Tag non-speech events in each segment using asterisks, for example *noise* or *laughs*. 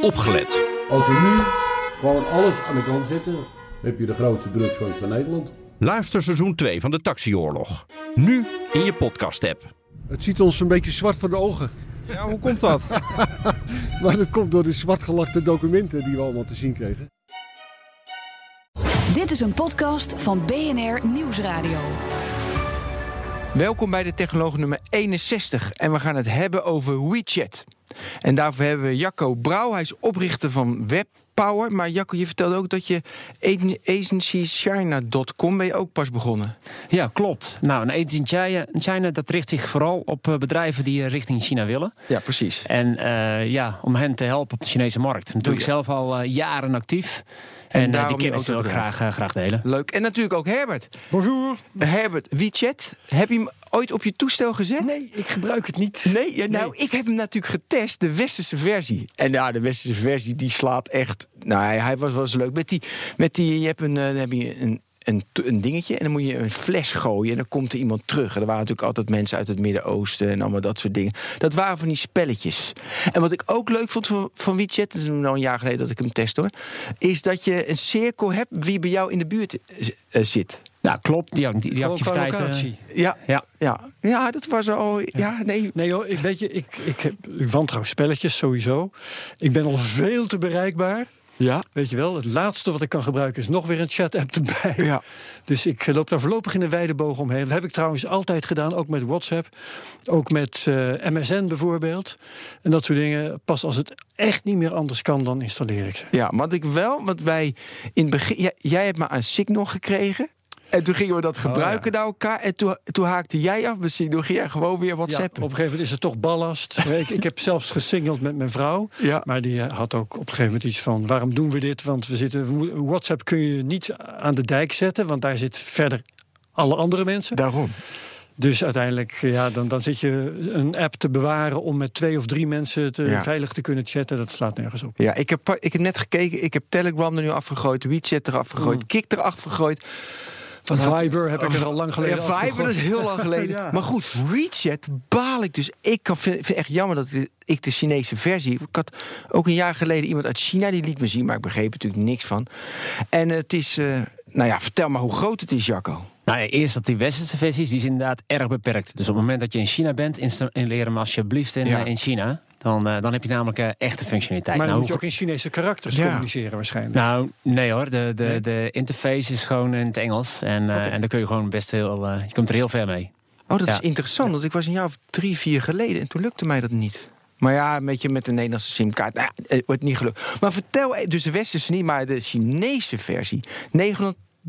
opgelet. Als we nu gewoon alles aan de kant zetten, heb je de grootste drugsfans van Nederland. Luister seizoen 2 van de Taxioorlog. Nu in je podcast-app. Het ziet ons een beetje zwart voor de ogen. Ja, hoe komt dat? *laughs* Maar dat komt door de zwartgelakte documenten die we allemaal te zien kregen. Dit is een podcast van BNR Nieuwsradio. Welkom bij de Technoloog nummer 61 en we gaan het hebben over WeChat. En daarvoor hebben we Jacco Brouw, hij is oprichter van WebPower. Maar Jacco, je vertelde ook dat je agencychina.com ben je ook pas begonnen. Ja, klopt. Nou, een agency in China, China dat richt zich vooral op eh, bedrijven die eh, richting China willen. Ja, precies. En eh, ja, om hen te helpen op de Chinese markt. Natuurlijk zelf al uh, jaren actief. En En, uh, daarom die kennis je wil ik graag, uh, graag delen. Leuk. En natuurlijk ook Herbert. Bonjour. Herbert, WeChat, heb je hem ooit op je toestel gezet? Nee, ik gebruik het niet. Nee, ja, nou, ik heb hem natuurlijk getest, de westerse versie. En ja, de westerse versie die slaat echt. Nou, hij, hij was wel eens leuk. Met die, met die je hebt een, uh, dan heb je een, een, een dingetje en dan moet je een fles gooien en dan komt er iemand terug. En er waren natuurlijk altijd mensen uit het Midden-Oosten en allemaal dat soort dingen. Dat waren van die spelletjes. En wat ik ook leuk vond van, van WeChat, dat is nou een jaar geleden dat ik hem test hoor, is dat je een cirkel hebt wie bij jou in de buurt uh, zit. Nou, klopt. Die, die, die Gewoon activiteiten. qua locatie. Ja, Ja. ja. ja, dat was al. Ja, nee. Nee hoor, ik weet je, ik, ik, heb, ik wantrouw spelletjes sowieso. Ik ben al veel te bereikbaar. Ja. Weet je wel, het laatste wat ik kan gebruiken is nog weer een chat-app erbij. Ja. Dus ik loop daar voorlopig in een wijde boog omheen. Dat heb ik trouwens altijd gedaan, ook met WhatsApp. Ook met uh, MSN bijvoorbeeld. En dat soort dingen. Pas als het echt niet meer anders kan, dan installeer ik ze. Ja, want ik wel, want wij in het begin. Jij, jij hebt me aan Signal gekregen. En toen gingen we dat gebruiken oh, ja. naar elkaar. En toen, toen haakte jij af. Misschien toen ging jij gewoon weer WhatsApp. Ja, op een gegeven moment is het toch ballast. *laughs* ik, ik heb zelfs gesignald met mijn vrouw. Ja. Maar die had ook op een gegeven moment iets van... waarom doen we dit? Want we zitten, WhatsApp kun je niet aan de dijk zetten... want daar zit verder alle andere mensen. Daarom. Dus uiteindelijk, ja, dan, dan zit je een app te bewaren... om met twee of drie mensen te, Ja. veilig te kunnen chatten. Dat slaat nergens op. Ja, ik heb, ik heb net gekeken. Ik heb Telegram er nu afgegooid. WeChat eraf gegooid. Mm. Kik eraf gegooid. Viber heb ik er al lang geleden Ja, Viber is heel lang geleden. *laughs* Ja. Maar goed, WeChat baal ik dus. Ik kan, vind, vind echt jammer dat ik de Chinese versie... Ik had ook een jaar geleden iemand uit China die liet me zien... maar ik begreep er natuurlijk niks van. En het is... Uh, nou ja, vertel maar hoe groot het is, Jacco. Nou, ja, eerst dat die westerse versies, die is inderdaad erg beperkt. Dus op het moment dat je in China bent, installeren hem alsjeblieft in, Ja. uh, in China. Dan, uh, dan heb je namelijk uh, echte functionaliteit. Maar dan nou, moet je ook in Chinese karakters Ja. communiceren waarschijnlijk. Nou, nee hoor. De, de, Nee? de interface is gewoon in het Engels. En, uh, en daar kun je gewoon best heel. Uh, je komt er heel ver mee. Oh, dat Ja. is interessant. Want ik was een jaar of drie, vier geleden en toen lukte mij dat niet. Maar ja, een beetje met de Nederlandse simkaart. Nou, het wordt niet gelukt. Maar vertel, dus de westerse niet, maar de Chinese versie.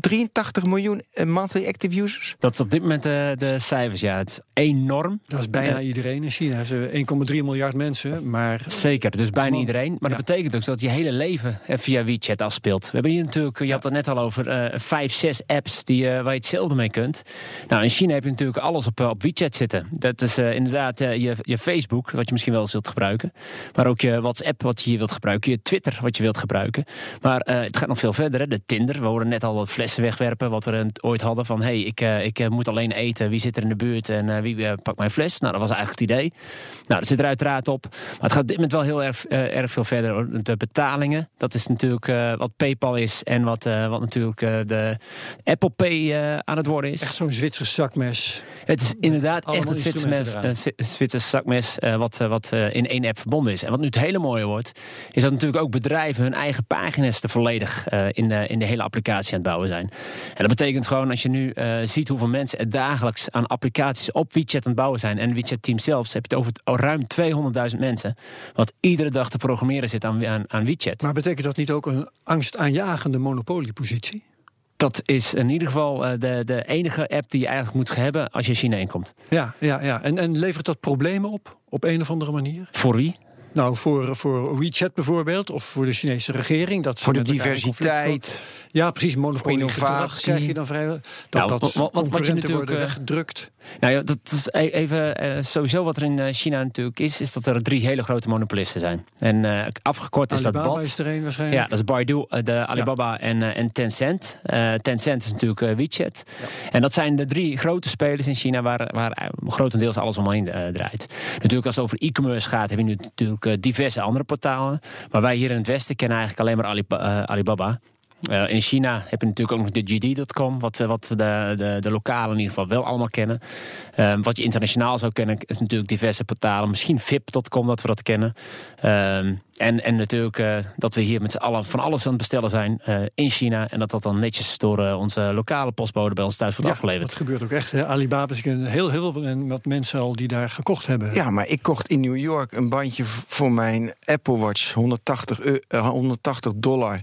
983 miljoen eh, monthly active users. Dat is op dit moment uh, de cijfers. Ja, het is enorm. Dat is bijna Ja. iedereen in China. Ze 1,3 miljard mensen, maar... Zeker, dus bijna Oh, iedereen. Maar ja. dat betekent ook dat je hele leven eh, via WeChat afspeelt. We hebben hier natuurlijk, je had het net al over, eh, vijf, zes apps die, uh, waar je hetzelfde mee kunt. Nou, in China heb je natuurlijk alles op, uh, op WeChat zitten. Dat is uh, inderdaad uh, je, je Facebook, wat je misschien wel eens wilt gebruiken. Maar ook je WhatsApp, wat je hier wilt gebruiken. Je Twitter, wat je wilt gebruiken. Maar uh, het gaat nog veel verder. Hè. De Tinder, we horen net al wat flessen wegwerpen. Wat we er ooit hadden van, hé, hey, ik, uh, ik moet alleen eten. Wie zit er in de buurt en uh, wie pakt mijn fles? Nou, dat was eigenlijk het idee. Nou, dat zit er uiteraard op. Maar het gaat op dit moment wel heel erg, erg veel verder. De betalingen, dat is natuurlijk wat PayPal is en wat, wat natuurlijk de Apple Pay aan het worden is. Echt zo'n Zwitsers zakmes. Het is inderdaad Allemaal echt het Zwitsers, Zwitsers zakmes wat, wat in één app verbonden is. En wat nu het hele mooie wordt, is dat natuurlijk ook bedrijven hun eigen pagina's te volledig in, de, in de hele applicatie aan het bouwen zijn. En dat betekent gewoon als je nu uh, ziet hoeveel mensen er dagelijks aan applicaties op WeChat aan het bouwen zijn. En WeChat Team zelfs heb je het over ruim 200.000 mensen. Wat iedere dag te programmeren zit aan, aan, aan WeChat. Maar betekent dat niet ook een angstaanjagende monopoliepositie? Dat is in ieder geval uh, de, de enige app die je eigenlijk moet hebben als je China inkomt. Ja, ja, ja. En, en levert dat problemen op, op een of andere manier? Voor wie? Nou, voor, voor WeChat bijvoorbeeld, of voor de Chinese regering. Dat voor de diversiteit. Ja, precies. Monopolie innovatie krijg je dan vrijwel. Dat, nou, dat wat, wat, wat je natuurlijk worden weggedrukt. Nou ja, dat is even uh, sowieso wat er in uh, China natuurlijk is, is dat er drie hele grote monopolisten zijn. En uh, afgekort is Alibaba dat BAT. is er een waarschijnlijk. Ja, dat is Baidu, de Alibaba ja. en, en Tencent. Tencent is natuurlijk WeChat. Ja. En dat zijn de drie grote spelers in China waar, waar grotendeels alles omheen draait. Natuurlijk als het over e-commerce gaat, heb je nu natuurlijk eh, diverse andere portalen. Maar wij hier in het Westen kennen eigenlijk alleen maar eh, Alibaba. Eh, in China heb je natuurlijk ook nog de JD.com, wat, eh, wat de, de, de lokalen in ieder geval wel allemaal kennen. Eh, wat je internationaal zou kennen, is natuurlijk diverse portalen. Misschien VIP.com, dat we dat kennen. Ehm, en, en natuurlijk eh, dat we hier met z'n allen van alles aan het bestellen zijn eh, in China. En dat dat dan netjes door onze lokale postbode bij ons thuis wordt Ja, afgeleverd. dat gebeurt ook echt. Hè. Alibaba is een heel, heel veel en wat mensen al die daar gekocht hebben. Ja, maar ik kocht in New York een bandje voor mijn Apple Watch, 180, eu- eh, 180 dollar.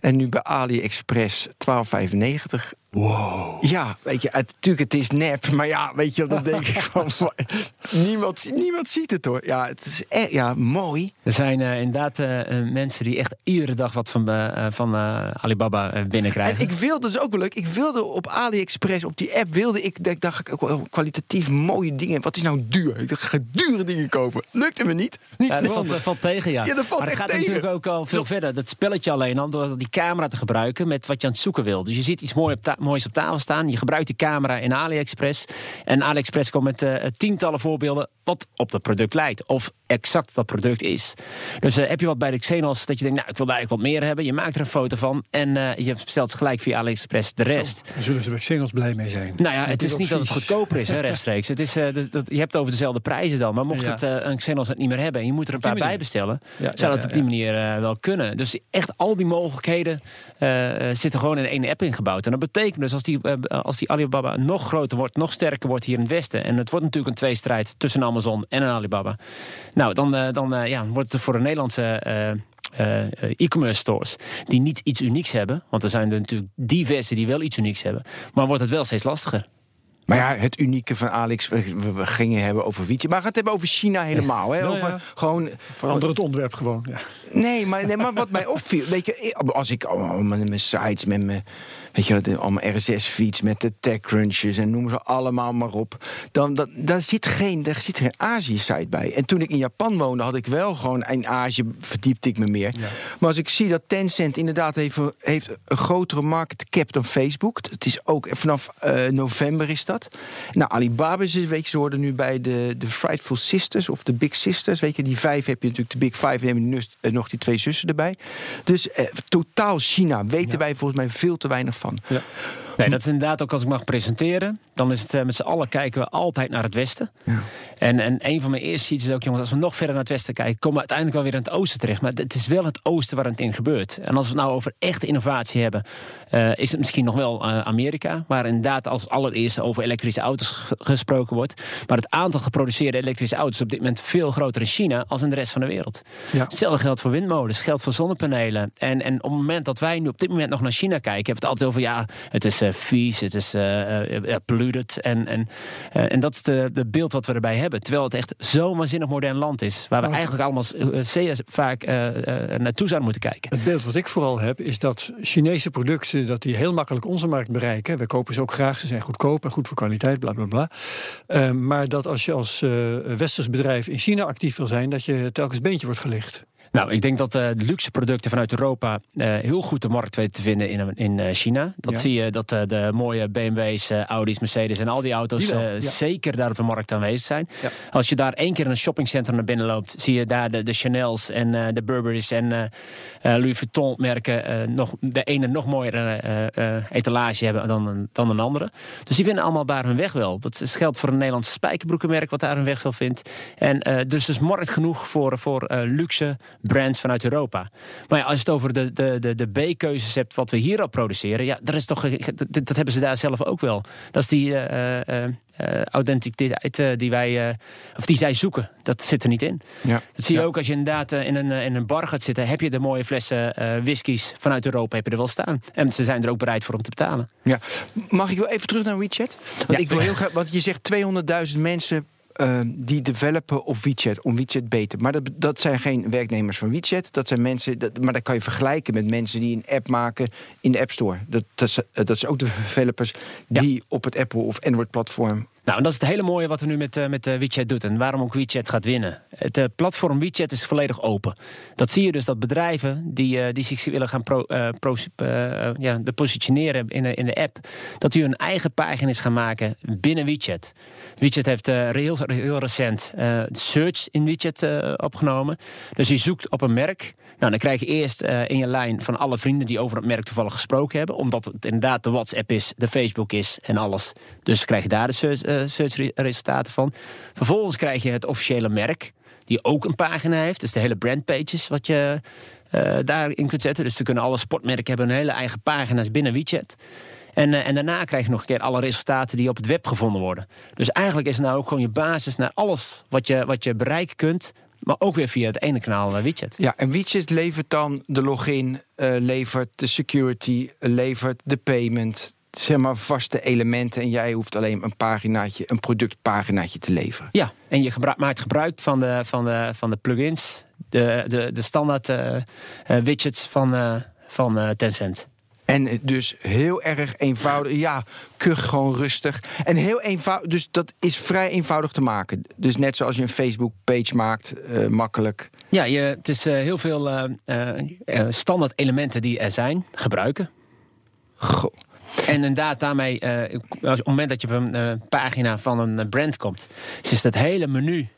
En nu bij AliExpress 12,95. Wow. Ja, weet je, het, natuurlijk, het is nep. Maar ja, weet je, dan denk ik van... *laughs* niemand, niemand ziet het hoor. Ja, het is echt, ja, mooi. Er zijn eh, inderdaad eh, eh, mensen die echt iedere dag wat van, van eh, Alibaba binnenkrijgen. En ik wilde, dat is ook wel leuk, ik wilde op AliExpress, op die app, wilde ik, dacht- dacht ik kwalitatief mooie dingen. Wat is nou duur? Ik dacht, ik ga dure dingen kopen. Lukte me niet. niet Ja, dat valt, tegen, ja. Ja, dat valt maar het gaat tegen. natuurlijk ook al veel Zo- verder. Dat spelletje alleen al, door die camera te gebruiken met wat je aan het zoeken wil. Dus je ziet iets mooi op ta- moois op tafel staan. Je gebruikt die camera in AliExpress. En AliExpress komt met eh, tientallen voorbeelden wat op dat product lijkt. Of exact dat product is. Dus eh, heb je wat bij de Xenos dat je denkt, nou, ik wil daar eigenlijk wat meer hebben. Je maakt er een foto van en eh, je bestelt gelijk via AliExpress de rest. Daar zullen ze bij Xenos blij mee zijn. Nou ja, het is niet dat het goedkoper is, hè, *laughs* rechtstreeks. Het is, dus dat, je hebt het over dezelfde prijzen dan. Maar mocht Ja. het een Xenos het niet meer hebben... en je moet er een paar bij bestellen... Ja, zou dat op die manier wel kunnen. Dus echt al die mogelijkheden zitten gewoon in één app ingebouwd. En dat betekent dus als die, eh, als die Alibaba nog groter wordt... nog sterker wordt hier in het Westen... en het wordt natuurlijk een tweestrijd tussen Amazon en een Alibaba... nou, dan, eh, dan eh, ja, wordt het voor de Nederlandse... eh, eh, eh, e-commerce stores die niet iets unieks hebben. Want er zijn er natuurlijk diverse die wel iets unieks hebben. Maar wordt het wel steeds lastiger. Maar ja, het unieke van Alex, we, gingen hebben over Wietje. Maar we gaan het hebben over China helemaal. Hè? Over ja. gewoon. Verander het onderwerp gewoon. Ja. Nee maar, nee, maar wat mij opviel. Weet je, als ik oh, met mijn sites, met mijn. Weet je, de, allemaal RSS-feeds met de TechCrunches en noem ze allemaal maar op. Dan, dan, daar, zit geen, daar zit geen Azië-site bij. En toen ik in Japan woonde, had ik wel gewoon in Azië verdiepte ik me meer. Maar als ik zie dat Tencent inderdaad heeft, heeft een grotere market cap dan Facebook. Het is ook vanaf eh, november is dat. Nou, Alibaba is, weet je, ze hoorden nu bij de, de Frightful Sisters of de Big Sisters. Weet je, die vijf heb je natuurlijk, de Big Five, en je nu, eh, nog die twee zussen erbij. Dus eh, totaal China weten wij volgens mij veel te weinig van. Ja. Nee, dat is inderdaad ook als ik mag presenteren. Dan is het eh, met z'n allen kijken we altijd naar het westen. Ja. En, en een van mijn eerste sheets is ook, jongens, als we nog verder naar het westen kijken, komen we uiteindelijk wel weer in het oosten terecht. Maar het is wel het oosten waar het in gebeurt. En als we het nou over echte innovatie hebben, eh, is het misschien nog wel eh, Amerika. Waar inderdaad als allereerste over elektrische auto's ge- gesproken wordt. Maar het aantal geproduceerde elektrische auto's is op dit moment veel groter in China als in de rest van de wereld. Ja. Hetzelfde geldt voor windmolens, geldt voor zonnepanelen. En, en op het moment dat wij nu op dit moment nog naar China kijken, hebben we het altijd over ja, het is vies, het is eh, eh, eh, polluted. En, en, eh, en dat is de, de beeld wat we erbij hebben. Terwijl het echt zo'n waanzinnig modern land is. Waar we Nou, eigenlijk allemaal eh, zeer vaak eh, eh, naartoe zouden moeten kijken. Het beeld wat ik vooral heb, is dat Chinese producten dat die heel makkelijk onze markt bereiken. We kopen ze ook graag, ze zijn goedkoop en goed voor kwaliteit, bla bla bla. Eh, maar dat als je als eh westers bedrijf in China actief wil zijn, dat je telkens beentje wordt gelicht. Nou, ik denk dat de luxe producten vanuit Europa eh, heel goed de markt weten te vinden in, in eh, China. Dat Ja. zie je dat de mooie BMW's, Audi's, Mercedes en al die auto's Die wel, ja. zeker daar op de markt aanwezig zijn. Ja. Als je daar één keer in een shoppingcentrum naar binnen loopt, zie je daar de, de Chanel's en de Burberry's en Louis Vuitton merken nog de ene nog mooiere etalage hebben dan een, dan een andere. Dus die vinden allemaal daar hun weg wel. Dat is- geldt voor een Nederlandse spijkerbroekenmerk wat daar hun weg wel vindt. En dus dus markt genoeg voor, voor luxe brands vanuit Europa. Maar ja, als je het over de, de, de, de B-keuzes hebt wat we hier al produceren, ja, dat, is toch, dat, dat hebben ze daar zelf ook wel. Dat is die eh, eh, eh, authenticiteit die wij, of die zij zoeken. Dat zit er niet in. Ja. Dat zie je ook als je inderdaad in een, in een bar gaat zitten. Heb je de mooie flessen whiskies vanuit Europa heb je er wel staan. En ze zijn er ook bereid voor om te betalen. Ja. Mag ik wel even terug naar WeChat? Want, ik wil heel graag, want je zegt 200.000 mensen eh, die developen op WeChat, om WeChat beter. Maar dat, dat zijn geen werknemers van WeChat. Dat zijn mensen, dat, maar dat kan je vergelijken met mensen die een app maken in de App Store. Dat, dat, is, eh, dat is ook de developers die op het Apple of Android platform Nou, en dat is het hele mooie wat we nu met, eh, met eh, WeChat doet. En waarom ook WeChat gaat winnen. Het eh, platform WeChat is volledig open. Dat zie je dus dat bedrijven die, eh, die zich willen gaan pro, ja, de positioneren in in de app. Dat die hun eigen pagina's gaan maken binnen WeChat. WeChat heeft heel, heel recent search in WeChat opgenomen. Dus je zoekt op een merk. Nou, dan krijg je eerst eh, in je lijn van alle vrienden die over het merk toevallig gesproken hebben. Omdat het inderdaad de WhatsApp is, de Facebook is en alles. Dus krijg je daar de search, eh, searchresultaten van. Vervolgens krijg je het officiële merk, die ook een pagina heeft. Dus de hele brandpages wat je eh, daarin kunt zetten. Dus dan kunnen alle sportmerken hebben hun hele eigen pagina's binnen WeChat. En, en daarna krijg je nog een keer alle resultaten die op het web gevonden worden. Dus eigenlijk is nou ook gewoon je basis naar alles wat je, wat je bereiken kunt. Maar ook weer via het ene kanaal eh, WeChat. Ja, en WeChat levert dan de login, eh, levert de security, levert de payment. Zeg maar vaste elementen. En jij hoeft alleen een paginaatje, een productpaginaatje te leveren. Ja, en je gebruik, maakt gebruik van de, van de, van de plugins, de, de, de standaard eh, eh, widgets van, van Tencent. En dus heel erg eenvoudig. Ja, kuch gewoon rustig. En heel eenvoudig. Dus dat is vrij eenvoudig te maken. Dus net zoals je een Facebook-page maakt, eh, makkelijk. Ja, je, het is eh, heel veel eh, standaard elementen die er zijn, gebruiken. Goh. En inderdaad, daarmee, als- op het moment dat je op een pagina van een brand komt, is het hele menu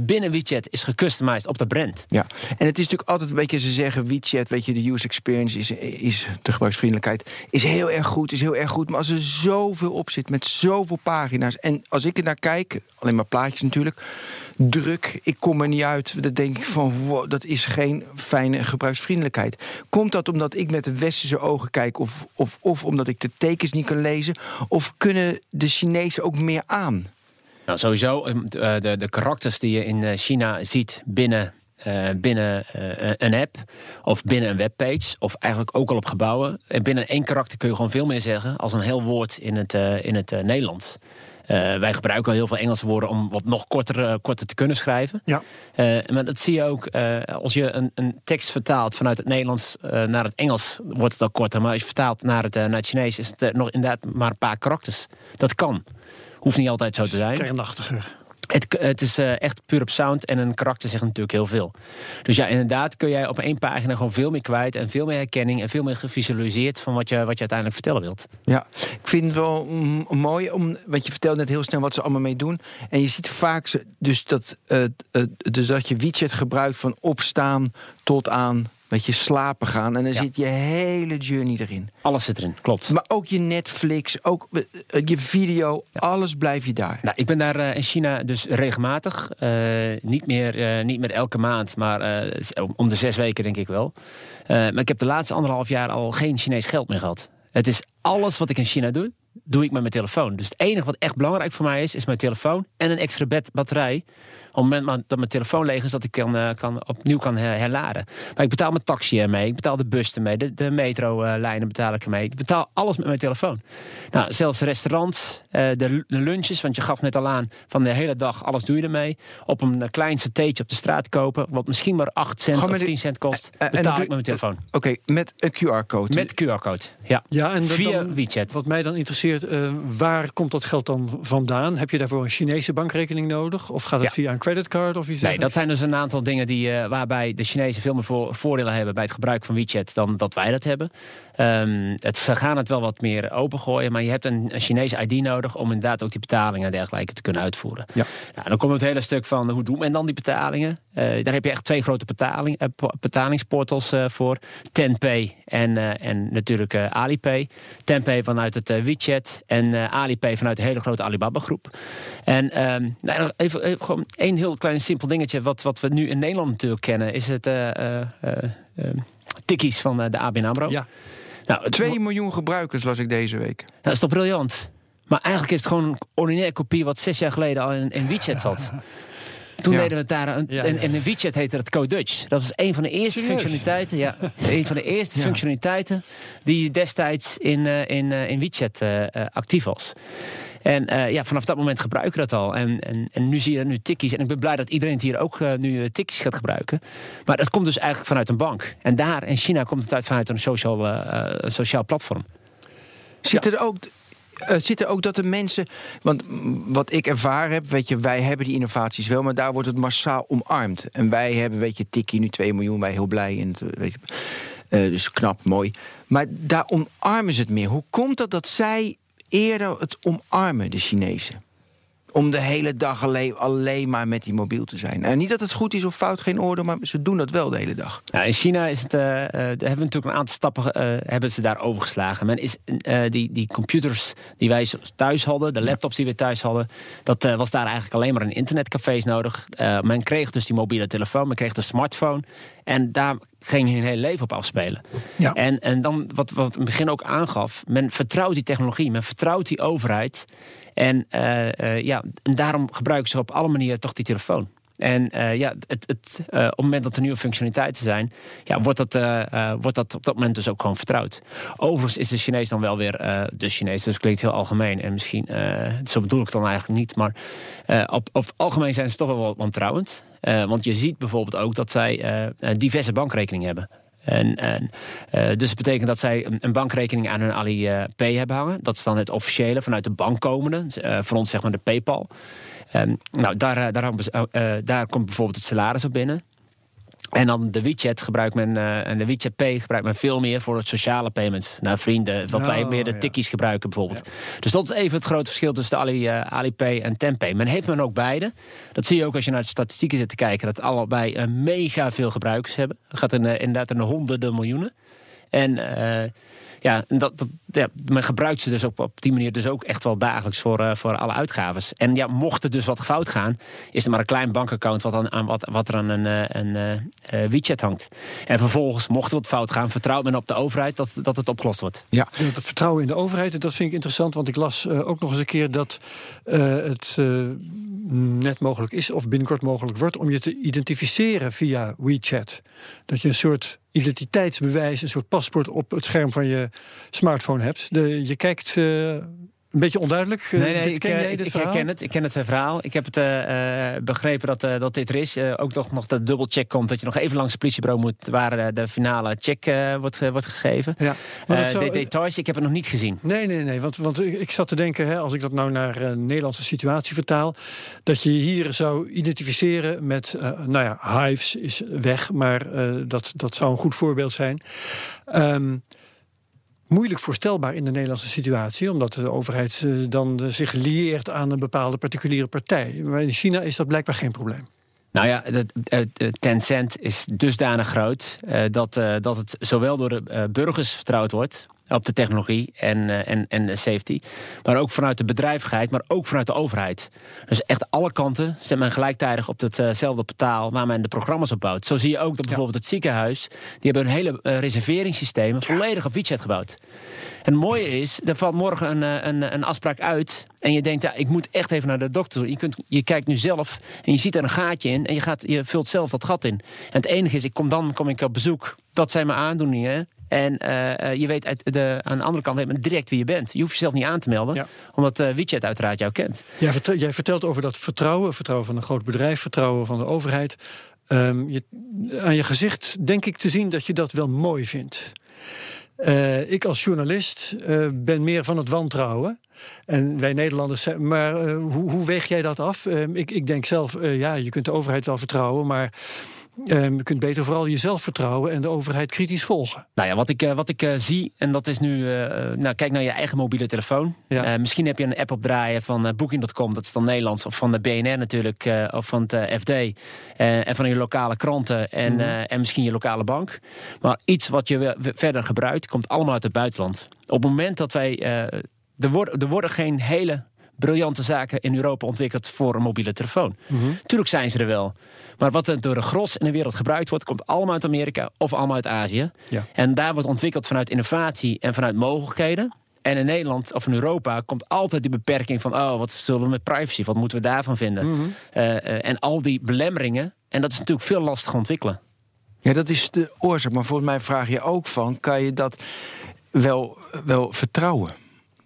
binnen WeChat is gecustomized op de brand. Ja, en het is natuurlijk altijd, weet je, ze zeggen WeChat, weet je, de user experience is, is de gebruiksvriendelijkheid, is heel erg goed, is heel erg goed. Maar als er zoveel op zit, met zoveel pagina's, en als ik er naar kijk, alleen maar plaatjes natuurlijk, druk, ik kom er niet uit, dan denk ik van, dat is geen fijne gebruiksvriendelijkheid. Komt dat omdat ik met de westerse ogen kijk, of, of, of omdat ik de tekens niet kan lezen, of kunnen de Chinezen ook meer aan? Nou, sowieso, eh, de, de karakters die je in eh, China ziet binnen, eh, binnen een app of binnen een webpage, of eigenlijk ook al op gebouwen. En binnen één karakter kun je gewoon veel meer zeggen als een heel woord in het, in het Nederlands. Wij gebruiken al heel veel Engelse woorden om wat nog korter, korter te kunnen schrijven. Ja. Maar dat zie je ook als je een, een tekst vertaalt vanuit het Nederlands naar het Engels, wordt het al korter. Maar als je vertaalt naar het, naar het Chinees, is het nog inderdaad maar een paar karakters. Dat kan. Hoeft niet altijd zo te zijn. Kernachtiger. Het, het is eh, echt puur op sound en een karakter zegt natuurlijk heel veel. Dus ja, inderdaad kun jij op één pagina gewoon veel meer kwijt... en veel meer herkenning en veel meer gevisualiseerd... van wat je, wat je uiteindelijk vertellen wilt. Ja, ik vind het wel mooi, om, want je vertelt net heel snel wat ze allemaal mee doen. En je ziet vaak ze, dus dat, eh, eh, dus dat je WeChat gebruikt van opstaan tot aan weet je, slapen gaan. En dan Ja. zit je hele journey erin. Alles zit erin, klopt. Maar ook je Netflix, ook eh, je video, alles blijf je daar. Nou, ik ben daar eh, in China dus regelmatig. eh, niet, meer, eh, niet meer elke maand, maar eh, om- de zes weken denk ik wel. Eh, maar ik heb de laatste anderhalf jaar al geen Chinees geld meer gehad. Het is alles wat ik in China doe, doe ik met mijn telefoon. Dus het enige wat echt belangrijk voor mij is, is mijn telefoon en een extra bed- batterij. Op het moment dat mijn telefoon leeg is, dat ik kan, eh, kan, opnieuw kan her- herladen. Maar ik betaal mijn taxi ermee, ik betaal de bus ermee, de, de metrolijnen betaal ik ermee. Ik betaal alles met mijn telefoon. Nou, zelfs restaurants, eh, de, de lunches, want je gaf net al aan van de hele dag, alles doe je ermee. Op een eh, klein satéetje op de straat kopen, wat misschien maar 8 cent of met 10 de- cent kost, Eh, en betaal ik met mijn telefoon. Oké, met een QR-code. Met QR-code, ja. Ja, en Via dan- WeChat. Wat mij dan interesseert, eh, waar komt dat geld dan vandaan? Heb je daarvoor een Chinese bankrekening nodig? Of gaat het Ja. via een creditcard of iets Nee, dat zijn dus een aantal dingen die, eh, waarbij de Chinezen veel meer voor, voordelen hebben bij het gebruik van WeChat dan dat wij dat hebben. Ehm, het, ze gaan het wel wat meer opengooien, maar je hebt een, een Chinese ID nodig om inderdaad ook die betalingen en dergelijke te kunnen uitvoeren. Ja. Nou, dan komt het hele stuk van hoe doet men dan die betalingen? Eh, daar heb je echt twee grote betaling, eh, po- betalingsportals eh, voor: Tenpay en, en natuurlijk Alipay. Tenpay vanuit het WeChat en Alipay vanuit de hele grote Alibaba-groep. En ehm, nou, even, even gewoon één heel klein simpel dingetje. Wat, wat we nu in Nederland natuurlijk kennen, is het tikkies van de ABN AMRO. Ja. Nou, het, 2 miljoen gebruikers las ik deze week. dat is toch briljant? Maar eigenlijk is het gewoon een ordinaire kopie wat zes jaar geleden al in, in WeChat zat. *laughs* Toen Ja. deden we het daar. Een, Ja, en, ja. en in WeChat heette het Code Dutch. Dat was een van de eerste Serieus? functionaliteiten. Ja, *laughs* een van de eerste functionaliteiten die destijds in, eh, in, eh, in WeChat eh, actief was. En eh, ja, vanaf dat moment gebruiken we dat al. En, en, en nu zie je nu tikkies. En ik ben blij dat iedereen het hier ook eh, nu eh, tikkies gaat gebruiken. Maar dat komt dus eigenlijk vanuit een bank. En daar in China komt het uit vanuit een sociaal, sociaal platform. Zit er ook. zit er ook dat de mensen. Want wat ik ervaren heb, weet je, wij hebben die innovaties wel, maar daar wordt het massaal omarmd. En wij hebben, weet je, Tikkie nu 2 miljoen, wij heel blij. En, het, weet je, dus knap, mooi. Maar daar omarmen ze het meer. Hoe komt dat dat zij eerder het omarmen, de Chinezen? Om de hele dag alleen, alleen maar met die mobiel te zijn. En niet dat het goed is of fout, geen oordeel, maar ze doen dat wel de hele dag. Ja, in China is het, eh, hebben we natuurlijk een aantal stappen eh, hebben ze daar overgeslagen. Men is, die, die computers die wij thuis hadden, de laptops die we thuis hadden, dat was daar eigenlijk alleen maar in internetcafés nodig. Men kreeg dus die mobiele telefoon, men kreeg de smartphone. En daar ging hun hele leven op afspelen. Ja. En, en dan, wat, wat in het begin ook aangaf, men vertrouwt die technologie, men vertrouwt die overheid. En, eh, eh, ja, en daarom gebruiken ze op alle manieren toch die telefoon. En eh, ja, het, het, eh, op het moment dat er nieuwe functionaliteiten zijn, ja, wordt, dat, eh, wordt dat op dat moment dus ook gewoon vertrouwd. Overigens is de Chinees dan wel weer de Chinees, dus klinkt heel algemeen. En misschien, zo bedoel ik het dan eigenlijk niet, maar op, het algemeen zijn ze toch wel wat wantrouwend. Want je ziet bijvoorbeeld ook dat zij diverse bankrekeningen hebben. En, en, dus het betekent dat zij een, bankrekening aan hun Alipay hebben hangen. Dat is dan het officiële vanuit de bank komende. Voor ons zeg maar de PayPal. Ehm, nou, daar, eh, daar, bes- eh, daar komt bijvoorbeeld het salaris op binnen. En dan de WeChat gebruikt men, eh, en de WeChat Pay gebruikt men veel meer voor het sociale payments naar vrienden. Wat wij Oh, meer de ja. tikkies gebruiken bijvoorbeeld. Dus dat is even het grote verschil tussen de Ali, Alipay en Tempay. Men heeft men ook beide. Dat zie je ook als je naar de statistieken zit te kijken. Dat allebei eh, mega veel gebruikers hebben. Het gaat in, inderdaad in de honderden miljoenen. En ja, dat, dat, ja, men gebruikt ze dus op, op die manier dus ook echt wel dagelijks voor, eh, voor alle uitgaves. En ja, mocht er dus wat fout gaan, is er maar een klein bankaccount wat, aan, aan wat, wat er aan een, eh, een eh, WeChat hangt. En vervolgens, mocht er wat fout gaan, vertrouwt men op de overheid dat, dat het opgelost wordt. Ja, Het vertrouwen in de overheid, dat vind ik interessant, want ik las eh, ook nog eens een keer dat eh, het net mogelijk is, of binnenkort mogelijk wordt, om je te identificeren via WeChat. Dat je een soort identiteitsbewijs, een soort paspoort op het scherm van je smartphone hebt. De, je kijkt eh, een beetje onduidelijk. Eh, Nee, nee, dit- ik, ken eh, jij dit ik verhaal? herken het. Ik ken het verhaal. Ik heb het eh, begrepen dat, eh, dat dit er is. Eh, ook toch nog de dubbelcheck komt. Dat je nog even langs het politiebureau moet... waar de finale check wordt, wordt gegeven. Ja, dat zou- de details, ik heb het nog niet gezien. Nee, nee, nee. Want, want ik zat te denken, hè, als ik dat nou naar Nederlandse situatie vertaal, dat je hier zou identificeren met, nou ja, Hives is weg, maar dat, dat zou een goed voorbeeld zijn. Ehm, moeilijk voorstelbaar in de Nederlandse situatie, omdat de overheid eh, dan eh, zich lieert aan een bepaalde particuliere partij. Maar in China is dat blijkbaar geen probleem. Nou ja, het Tencent is dusdanig groot eh, dat, eh, dat het zowel door de eh, burgers vertrouwd wordt op de technologie en, eh, en, en safety, maar ook vanuit de bedrijvigheid, maar ook vanuit de overheid. Dus echt alle kanten zet men gelijktijdig op hetzelfde portaal waar men de programma's op bouwt. Zo zie je ook dat bijvoorbeeld het ziekenhuis, die hebben hun hele eh, reserveringssystemen volledig op WeChat gebouwd. En het mooie is, er valt morgen een, eh, een, een afspraak uit. En je denkt, ja, ik moet echt even naar de dokter. Je, kunt, je kijkt nu zelf en je ziet er een gaatje in. En je, gaat, je vult zelf dat gat in. En het enige is, ik kom dan kom ik op bezoek. Dat zijn mijn aandoeningen. En eh, eh, je weet uit de, aan de andere kant weet men direct wie je bent. Je hoeft jezelf niet aan te melden. Ja. Omdat eh WeChat uiteraard jou kent. Jij vertelt, jij vertelt over dat vertrouwen, vertrouwen van een groot bedrijf, vertrouwen van de overheid. Ehm, je, aan je gezicht denk ik te zien dat je dat wel mooi vindt. Eh, ik als journalist eh, ben meer van het wantrouwen. En wij Nederlanders zijn. Maar hoe, hoe weeg jij dat af? Ehm, ik, ik denk zelf, ja, je kunt de overheid wel vertrouwen, maar ehm, je kunt beter vooral jezelf vertrouwen en de overheid kritisch volgen. Nou ja, wat ik, eh, wat ik eh, zie, en dat is nu... eh, nou, kijk naar je eigen mobiele telefoon. Ja. Misschien heb je een app opdraaien van Booking.com, dat is dan Nederlands. Of van de BNR natuurlijk, of van het FD. en van je lokale kranten en, Mhm. en misschien je lokale bank. Maar iets wat je verder gebruikt, komt allemaal uit het buitenland. Op het moment dat wij... er, worden, er worden geen hele briljante zaken in Europa ontwikkeld voor een mobiele telefoon. Tuurlijk zijn ze er wel. Maar wat er door de gros in de wereld gebruikt wordt, komt allemaal uit Amerika of allemaal uit Azië. Ja. En daar wordt ontwikkeld vanuit innovatie en vanuit mogelijkheden. En in Nederland of in Europa komt altijd die beperking van: oh, wat zullen we met privacy? Wat moeten we daarvan vinden? Eh, eh, en al die belemmeringen. En dat is natuurlijk veel lastiger ontwikkelen. Ja, dat is de oorzaak. Maar volgens mij vraag je ook van, kan je dat wel, wel vertrouwen?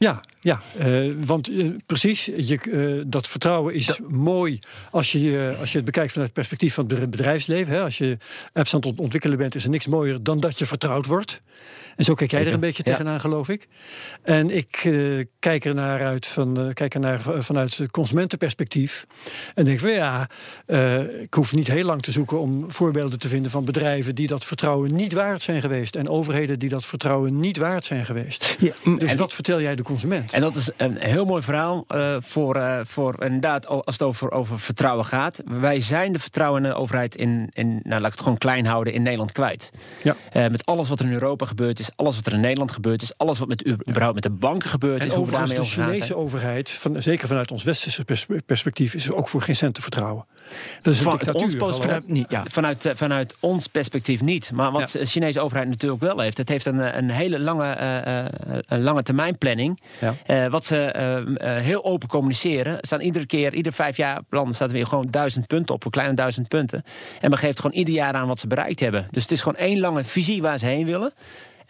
Ja, ja eh, want eh, precies, je, eh, dat vertrouwen is mooi als je, als je het bekijkt vanuit het perspectief van het bedrijfsleven. Hè. Als je apps aan het ont- ontwikkelen bent, is er niks mooier dan dat je vertrouwd wordt. En zo kijk jij er een beetje ja. tegenaan, geloof ik. En ik eh, kijk er naar uit van, eh, kijk er naar, vanuit het consumentenperspectief. En denk van ja, eh, ik hoef niet heel lang te zoeken om voorbeelden te vinden van bedrijven die dat vertrouwen niet waard zijn geweest. En overheden die dat vertrouwen niet waard zijn geweest. Ja, Dus en- wat vertel jij de consument? En dat is een heel mooi verhaal voor, voor inderdaad, als het over, over vertrouwen gaat. Wij zijn de vertrouwende overheid in, in nou, laat ik het gewoon klein houden, in Nederland kwijt. Ja. Met alles wat er in Europa gebeurd is, alles wat er in Nederland gebeurd is, alles wat met, überhaupt met de banken gebeurd En is, overigens, de Chinese zijn. overheid, van, zeker vanuit ons westerse pers- perspectief, is ook voor geen cent te vertrouwen. Dat is een Van- ons. Vanuit- niet, ja. Vanuit, eh, vanuit ons perspectief niet. Maar wat Ja. de Chinese overheid natuurlijk wel heeft... het heeft een, eh, een hele lange, eh, een lange termijn planning. Ja. Wat ze eh, eh, heel open communiceren. Er staan iedere keer, ieder vijf jaar plan staat er weer gewoon duizend punten op. Een kleine duizend punten. En men geeft gewoon ieder jaar aan wat ze bereikt hebben. Dus het is gewoon één lange visie waar ze heen willen.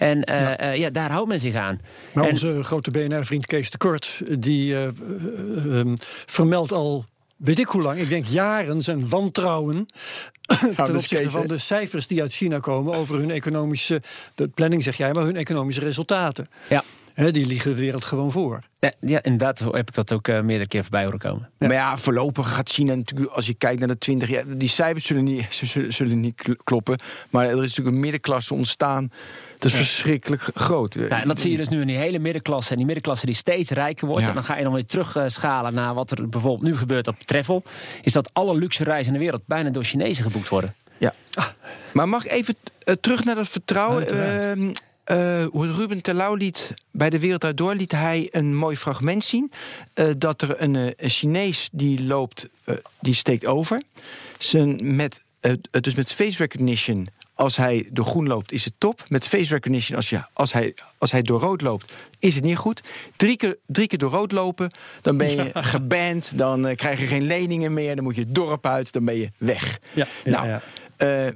En eh, Ja. ja. ja, daar houdt men zich aan. Maar En- onze grote BNR-vriend Kees de Kort, die eh, eh, eh, vermeldt al, weet ik hoe lang, ik denk jaren zijn wantrouwen *coughs* ten opzichte van de cijfers die uit China komen over hun economische, de planning zeg jij, maar hun economische resultaten. Ja. Hè, die liegen de wereld gewoon voor. Ja, ja, inderdaad heb ik dat ook eh, meerdere keer voorbij horen komen. Maar ja, voorlopig gaat China natuurlijk, als je kijkt naar de 20 jaar, die cijfers zullen niet, *laughs* zullen, zullen niet kl- kloppen. Maar er is natuurlijk een middenklasse ontstaan. Dat is verschrikkelijk groot. Ja, en dat zie je dus nu in die hele middenklasse. En die middenklasse die steeds rijker wordt. Ja. En dan ga je dan weer terugschalen naar wat er bijvoorbeeld nu gebeurt op Travel. Is dat alle luxe reizen in de wereld bijna door Chinezen geboekt worden. Ja. Maar mag ik even eh, terug naar dat vertrouwen? Ehm, eh, hoe Ruben Terlouw liet bij de Wereld Draait Door liet hij een mooi fragment zien. eh, dat er een, een Chinees die loopt, die steekt over. Zijn met, dus met face recognition, als hij door groen loopt, is het top. Met face recognition, als, je, als, hij, als hij door rood loopt, is het niet goed. Drie keer, drie keer door rood lopen, dan ben je *laughs* geband. Dan eh, krijg je geen leningen meer. Dan moet je het dorp uit, dan ben je weg. Ja, ja, nou, ja. eh,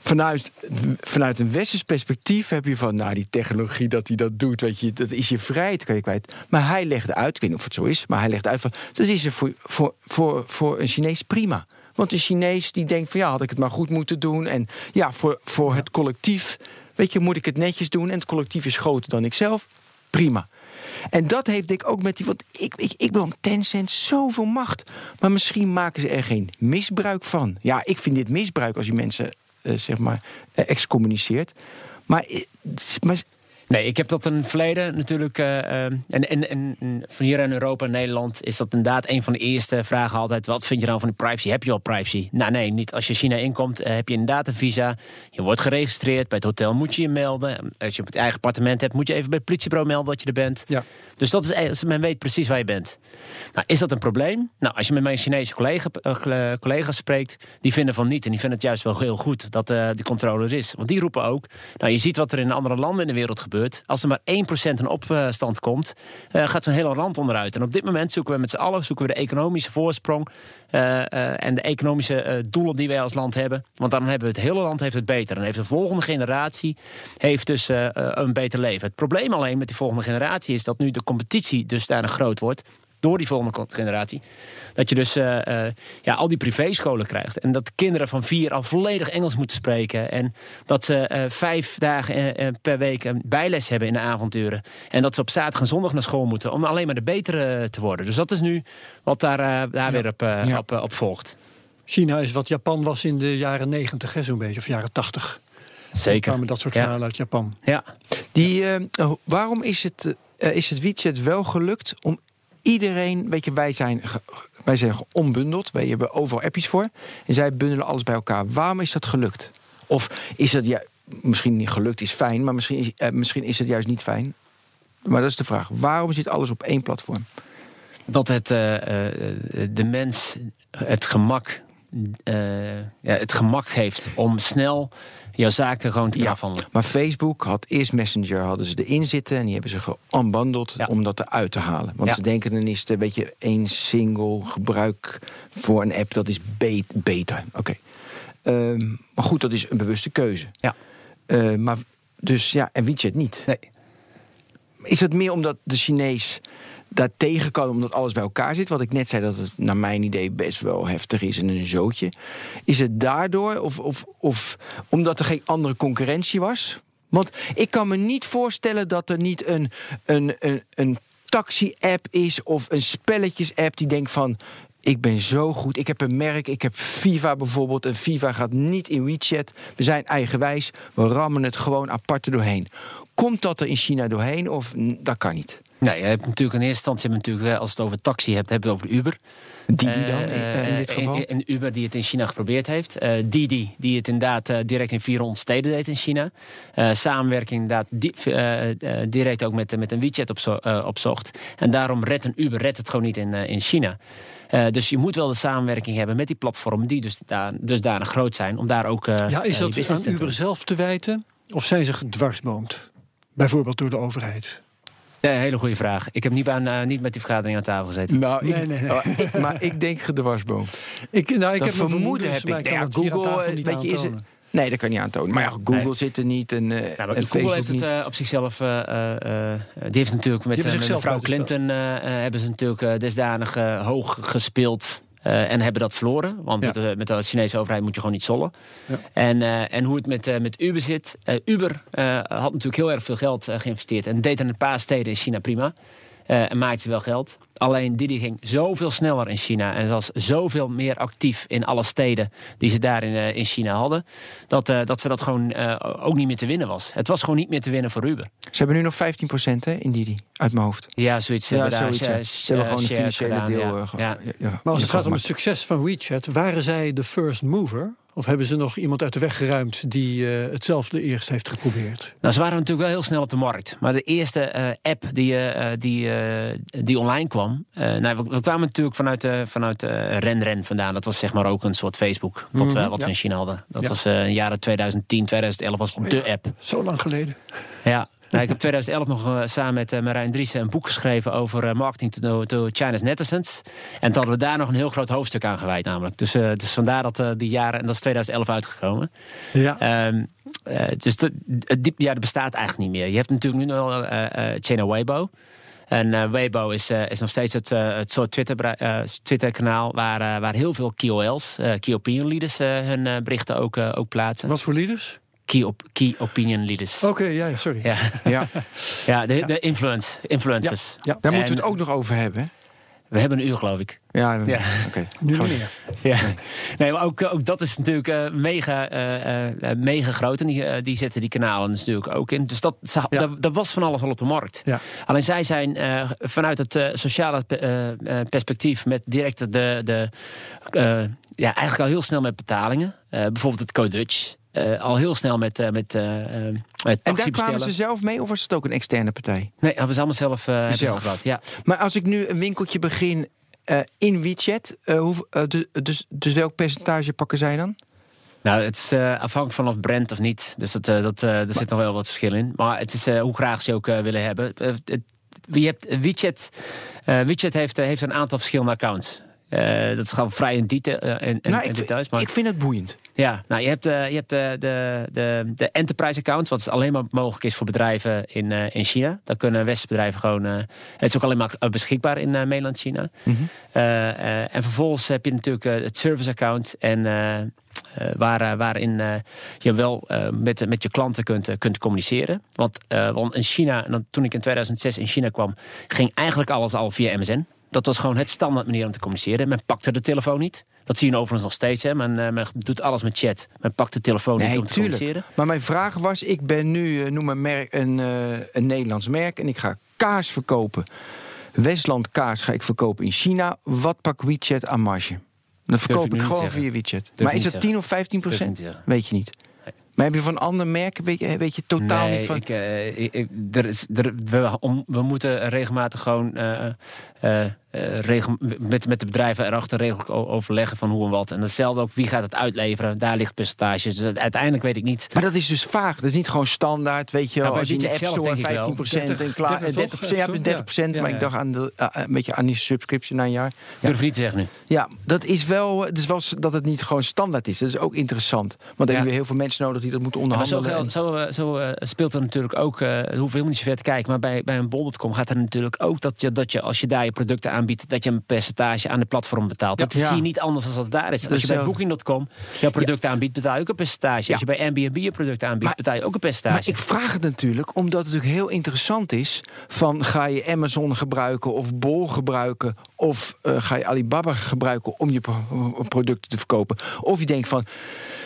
vanuit, vanuit een westers perspectief heb je van, nou, die technologie dat hij dat doet, weet je, dat is je vrijheid, kan je kwijt. Maar hij legde uit, ik weet niet of het zo is, maar hij legde uit van, dat is er voor, voor, voor, voor een Chinees prima. Want een Chinees die denkt van, ja, had ik het maar goed moeten doen. En ja, voor, voor het collectief, weet je, moet ik het netjes doen. En het collectief is groter dan ikzelf, prima. En dat heeft ik ook met die. Want ik, ik, ik bedoel, Tencent zoveel macht. Maar misschien maken ze er geen misbruik van. Ja, ik vind dit misbruik als je mensen, eh, zeg maar, eh, excommuniceert. Maar, eh, maar Nee, ik heb dat in het verleden natuurlijk. eh, eh, en, en, en van hier in Europa en Nederland is dat inderdaad een van de eerste vragen altijd. Wat vind je nou van die privacy? Heb je al privacy? Nou nee, niet. Als je China inkomt, eh, heb je inderdaad een visa. Je wordt geregistreerd. Bij het hotel moet je je melden. Als je op het eigen appartement hebt, moet je even bij het politiebureau melden dat je er bent. Ja. Dus dat is, eh, men weet precies waar je bent. Nou, is dat een probleem? Nou, als je met mijn Chinese collega, eh, collega's spreekt, die vinden van niet. En die vinden het juist wel heel goed dat die controle er is. Want die roepen ook, nou, je ziet wat er in andere landen in de wereld gebeurt. Als er maar 1% in opstand komt, eh, gaat zo'n hele land onderuit. En op dit moment zoeken we met z'n allen zoeken we de economische voorsprong eh, eh, en de economische doelen die wij als land hebben. Want dan hebben we het hele land heeft het beter. Dan heeft de volgende generatie heeft dus een beter leven. Het probleem alleen met die volgende generatie is dat nu de competitie dus daar groot wordt door die volgende generatie. Dat je dus eh, eh, ja, al die privéscholen krijgt. En dat kinderen van vier al volledig Engels moeten spreken. En dat ze eh, vijf dagen per week een bijles hebben in de avonturen. En dat ze op zaterdag en zondag naar school moeten. Om alleen maar de betere te worden. Dus dat is nu wat daar, eh, daar weer op, Ja. op, op volgt. China is wat Japan was in de jaren 90, hè, zo'n beetje, of jaren 80. Er Zeker. kwamen dat soort Ja. verhalen uit Japan. Ja. die, waarom is het, is het WeChat wel gelukt om iedereen, weet je, wij zijn, wij zijn onbundeld, wij hebben overal appjes voor. En zij bundelen alles bij elkaar. Waarom is dat gelukt? Of is dat ja, misschien niet gelukt, is fijn, maar misschien is, eh, misschien is het juist niet fijn. Maar dat is de vraag. Waarom zit alles op één platform? dat het eh, eh, de mens het gemak, eh, ja, het gemak geeft om snel jouw zaken gewoon te Ja. afhandelen. Maar Facebook had eerst Messenger, hadden ze erin zitten en die hebben ze geunbundeld Ja. om dat eruit te halen. Want Ja. ze denken dan is het een beetje één single gebruik voor een app, dat is be- beter. Oké. Ehm, maar goed, dat is een bewuste keuze. Ja. Eh, maar dus ja, en WeChat niet. Nee. Is het meer omdat de Chinees daar tegen kan, omdat alles bij elkaar zit? Wat ik net zei, dat het naar mijn idee best wel heftig is en een zootje. Is het daardoor, of, of, of omdat er geen andere concurrentie was? Want ik kan me niet voorstellen dat er niet een, een, een, een taxi-app is of een spelletjes-app die denkt van. Ik ben zo goed. Ik heb een merk. Ik heb FIFA bijvoorbeeld. En FIFA gaat niet in WeChat. We zijn eigenwijs. We rammen het gewoon apart doorheen. Komt dat er in China doorheen of dat kan niet? Nee, je hebt natuurlijk in eerste instantie, natuurlijk, eh, als het over taxi hebt, heb je het over Uber. Die die dan Eh, in, in dit eh, geval? En, Uber die het in China geprobeerd heeft. Eh, Didi die het inderdaad eh, direct in 400 steden deed in China. Eh, samenwerking inderdaad di- eh, eh, direct ook met, met een WeChat opzo eh, opzocht. En daarom redt een Uber redt het gewoon niet in, eh, in China. Eh, dus je moet wel de samenwerking hebben met die platformen die dus daar, dusdanig groot zijn. Om daar ook. eh, Ja, eh, is dat aan. Uber zelf te wijten? Of zijn ze gedwarsboomd? Bijvoorbeeld door de overheid. Ja, hele goede vraag. Ik heb niet, aan, eh, niet met die vergadering aan tafel gezeten. Nou, ik, Nee, nee, nee. oh, ik- maar ik denk gedwarsboom. Ik, nou, ik Dat heb mijn vermoeden heb maar ik. Ja, Google, eh, niet weet je, is het- aantonen. Nee, dat kan je niet aantonen. Maar ja, Google Nee. zit er niet en, Ja, maar en Google Facebook heeft het eh, op zichzelf. eh, eh, eh, die heeft natuurlijk met, eh, mevrouw. Clinton hebben ze natuurlijk eh, desdanig hoog gespeeld. Eh, en hebben dat verloren. Want Ja. met, de, met de Chinese overheid moet je gewoon niet zollen. Ja. En, eh, en hoe het met, eh, met Uber zit. Uber had natuurlijk heel erg veel geld geïnvesteerd. En deed in een paar steden in China prima. Eh, en maakte wel geld. Alleen Didi ging zoveel sneller in China. En was zoveel meer actief in alle steden die ze daar in, eh, in China hadden. Dat, eh, dat ze dat gewoon eh, ook niet meer te winnen was. Het was gewoon niet meer te winnen voor Uber. Ze hebben nu nog 15% hè, in Didi, uit mijn hoofd. Ja, zoiets. Ze Ja, hebben daar zoiets, ja. shares- Ze hebben gewoon een financiële gedaan, deel. ja. ge- Ja. ja, Maar als het gaat om het succes van WeChat, waren zij de first mover? Of hebben ze nog iemand uit de weg geruimd die eh, hetzelfde eerst heeft geprobeerd? Nou, ze waren natuurlijk wel heel snel op de markt. Maar de eerste eh, app die, eh, die, die online kwam. nou, we, we kwamen natuurlijk vanuit, vanuit RenRen vandaan. Dat was zeg maar ook een soort Facebook. Wat, we, wat we in China hadden. Dat Ja. was in de jaren 2010, 2011 was de app. Zo lang geleden. Ja. Nou, ik heb 2011 nog eh, samen met uh, Marijn Driessen een boek geschreven over eh, marketing to, to China's netizens. En toen hadden we daar nog een heel groot hoofdstuk aan gewijd namelijk. Dus, eh, dus vandaar dat eh, die jaren, en dat is 2011 uitgekomen. Ja. Ehm, eh, dus de, het diep, ja, dat bestaat eigenlijk niet meer. Je hebt natuurlijk nu nog eh eh China Weibo. En eh, Weibo is, eh, is nog steeds het, eh, het soort Twitter, eh, Twitter-kanaal waar, eh, waar heel veel KOL's, eh Key Opinion Leaders, eh, hun eh, berichten ook, eh, ook plaatsen. Wat voor leaders? Key, op, key Opinion Leaders. Oké, ja, sorry. Ja, Ja, *laughs* ja de, de influence, influencers. Ja, daar moeten we het ook nog over hebben. hè? We hebben een uur, geloof ik. Ja, Ja. oké. *laughs* nu meer. Ja. Nee, maar ook, ook dat is natuurlijk eh, mega, eh, eh, mega groot. En die, eh, die zetten die kanalen dus natuurlijk ook in. Dus dat, ze- Ja. dat, dat was van alles al op de markt. Ja. Alleen zij zijn eh, vanuit het eh, sociale pe- eh, eh, perspectief... met direct de, de eh, ja, eigenlijk al heel snel met betalingen. Eh, bijvoorbeeld het Code Eh, al heel snel met, eh, met En daar bestellen. kwamen ze zelf mee of was het ook een externe partij? Nee, hebben ze allemaal zelf, eh hebben ze Zelf. gehad. Ja. Maar als ik nu een winkeltje begin in WeChat, hoe, dus, dus, dus welk percentage pakken zij dan? Nou, het is afhankelijk van of brand of niet. Dus dat, dat, er zit nog wel wat verschil in. Maar het is hoe graag ze ook willen hebben. Je hebt WeChat. WeChat heeft, heeft een aantal verschillende accounts. Dat is gewoon vrij in, detail, in, in, nou, ik, details. Maar ik vind het boeiend. Ja, nou, je hebt, eh, je hebt de, de, de, de enterprise accounts, wat alleen maar mogelijk is voor bedrijven in, eh, in China. Dan kunnen westerse bedrijven gewoon. eh, het is ook alleen maar eh, beschikbaar in eh mainland China. Mhm. Eh, eh, en vervolgens heb je natuurlijk eh, het service account. En eh, eh, waar, eh, waarin eh, je wel eh, met, met je klanten kunt, eh, kunt communiceren. Want, eh, want in China, toen ik in 2006 in China kwam, ging eigenlijk alles al via MSN. Dat was gewoon het standaard manier om te communiceren. Men pakte de telefoon niet. Dat zie je overigens nog steeds. Hè. Men, eh, men doet alles met chat. Men pakt de telefoon niet om te tuurlijk. communiceren. Maar mijn vraag was, ik ben nu, eh, noem een, merk, een, eh, een Nederlands merk... en ik ga kaas verkopen. Westland kaas ga ik verkopen in China. Wat pak WeChat aan marge? Dan verkoop ik gewoon zeggen. via WeChat. maar is het 10 of 15 Durf ik procent? Weet je niet. Maar heb je van andere merken, weet je, weet je totaal nee, niet van... Ik, eh, ik, ik- er is, er, we, om, we moeten regelmatig gewoon eh, eh, eh, regel, met, met de bedrijven erachter regelijk o- overleggen van hoe en wat. En hetzelfde ook, wie gaat het uitleveren? Daar ligt percentages. Dus uiteindelijk weet ik niet. Maar dat is dus vaag. Dat is niet gewoon standaard, weet je Ja, wel. bij als je in de App Store denk ik wel. 15 procent en klaar. 30 en 30 toch? ja, Zo, 30 procent. ja. Maar Ja, ik dacht aan de, ah, een beetje aan die subscription na een jaar. Durf ik niet te zeggen nu. Ja, dat is wel, het is wel dat het niet gewoon standaard is. Dat is ook interessant. Want dan Ja. heb je weer heel veel mensen nodig die dat moeten Ja, zo, onderhandelen. zo, eh, zo eh, speelt er natuurlijk ook, eh, het hoeft helemaal niet zo ver te kijken, maar bij, bij een bol.com gaat er natuurlijk ook dat je, dat je als je daar je je producten aanbiedt, dat je een percentage aan de platform betaalt. Dat Ja. zie je niet anders dan dat het daar is. Als je bij. Booking.com jouw producten aanbiedt, betaal je ook een percentage. Als je bij Airbnb je producten aanbiedt, Maar- betaal je ook een percentage. Maar ik vraag het natuurlijk omdat het natuurlijk heel interessant is... van ga je Amazon gebruiken of Bol gebruiken... of eh, ga je Alibaba gebruiken om je pro- producten te verkopen. Of je denkt van,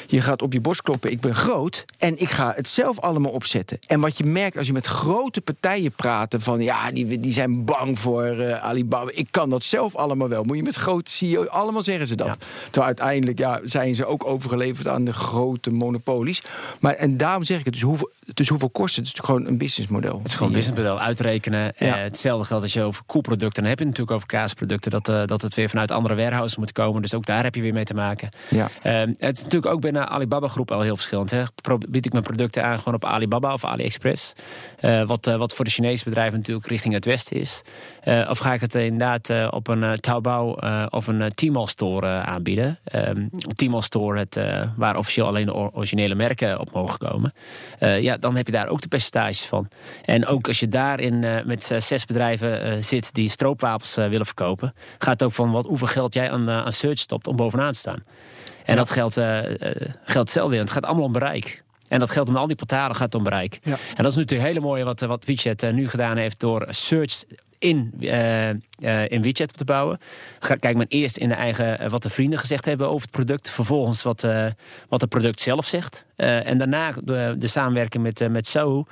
je gaat op je borst kloppen, ik ben groot... en ik ga het zelf allemaal opzetten. En wat je merkt als je met grote partijen praat... van ja, die, die zijn bang voor eh, Alibaba. Ik kan dat zelf allemaal wel. Moet je met grote CEO's, allemaal zeggen ze dat. Ja. Terwijl uiteindelijk ja, zijn ze ook overgeleverd aan de grote monopolies. Maar, en daarom zeg ik het, dus hoeveel, dus hoeveel kost het? Het is natuurlijk gewoon een businessmodel. Het is gewoon een businessmodel uitrekenen. Ja. Eh, hetzelfde geldt als je over koelproducten. Dan heb je het natuurlijk over kaasproducten. Dat, eh, dat het weer vanuit andere warehouses moet komen. Dus ook daar heb je weer mee te maken. Ja. Eh, het is natuurlijk ook binnen Alibaba groep al heel verschillend. Hè. Bied ik mijn producten aan gewoon op Alibaba of AliExpress. Eh, wat, eh, wat voor de Chinese bedrijven natuurlijk richting het westen is. Of ga ik het inderdaad op een Taobao of een Tmall store aanbieden. Ehm Tmall store, het, waar officieel alleen de or- originele merken op mogen komen. Ja, dan heb je daar ook de percentages van. En ook als je daarin met zes bedrijven zit die stroopwapens willen verkopen, gaat het ook van wat, hoeveel geld jij aan, eh, aan search stopt om bovenaan te staan. En dat geldt, eh, eh, geldt hetzelfde weer. Het gaat allemaal om bereik. En dat geldt om al die portalen gaat om bereik. Ja. En dat is natuurlijk een hele mooie wat, wat WeChat nu gedaan heeft door search in, eh, eh, in WeChat te bouwen. Kijk men eerst in de eigen, wat de vrienden gezegd hebben over het product. Vervolgens wat, wat het product zelf zegt. En daarna de, de samenwerking met, met Soho.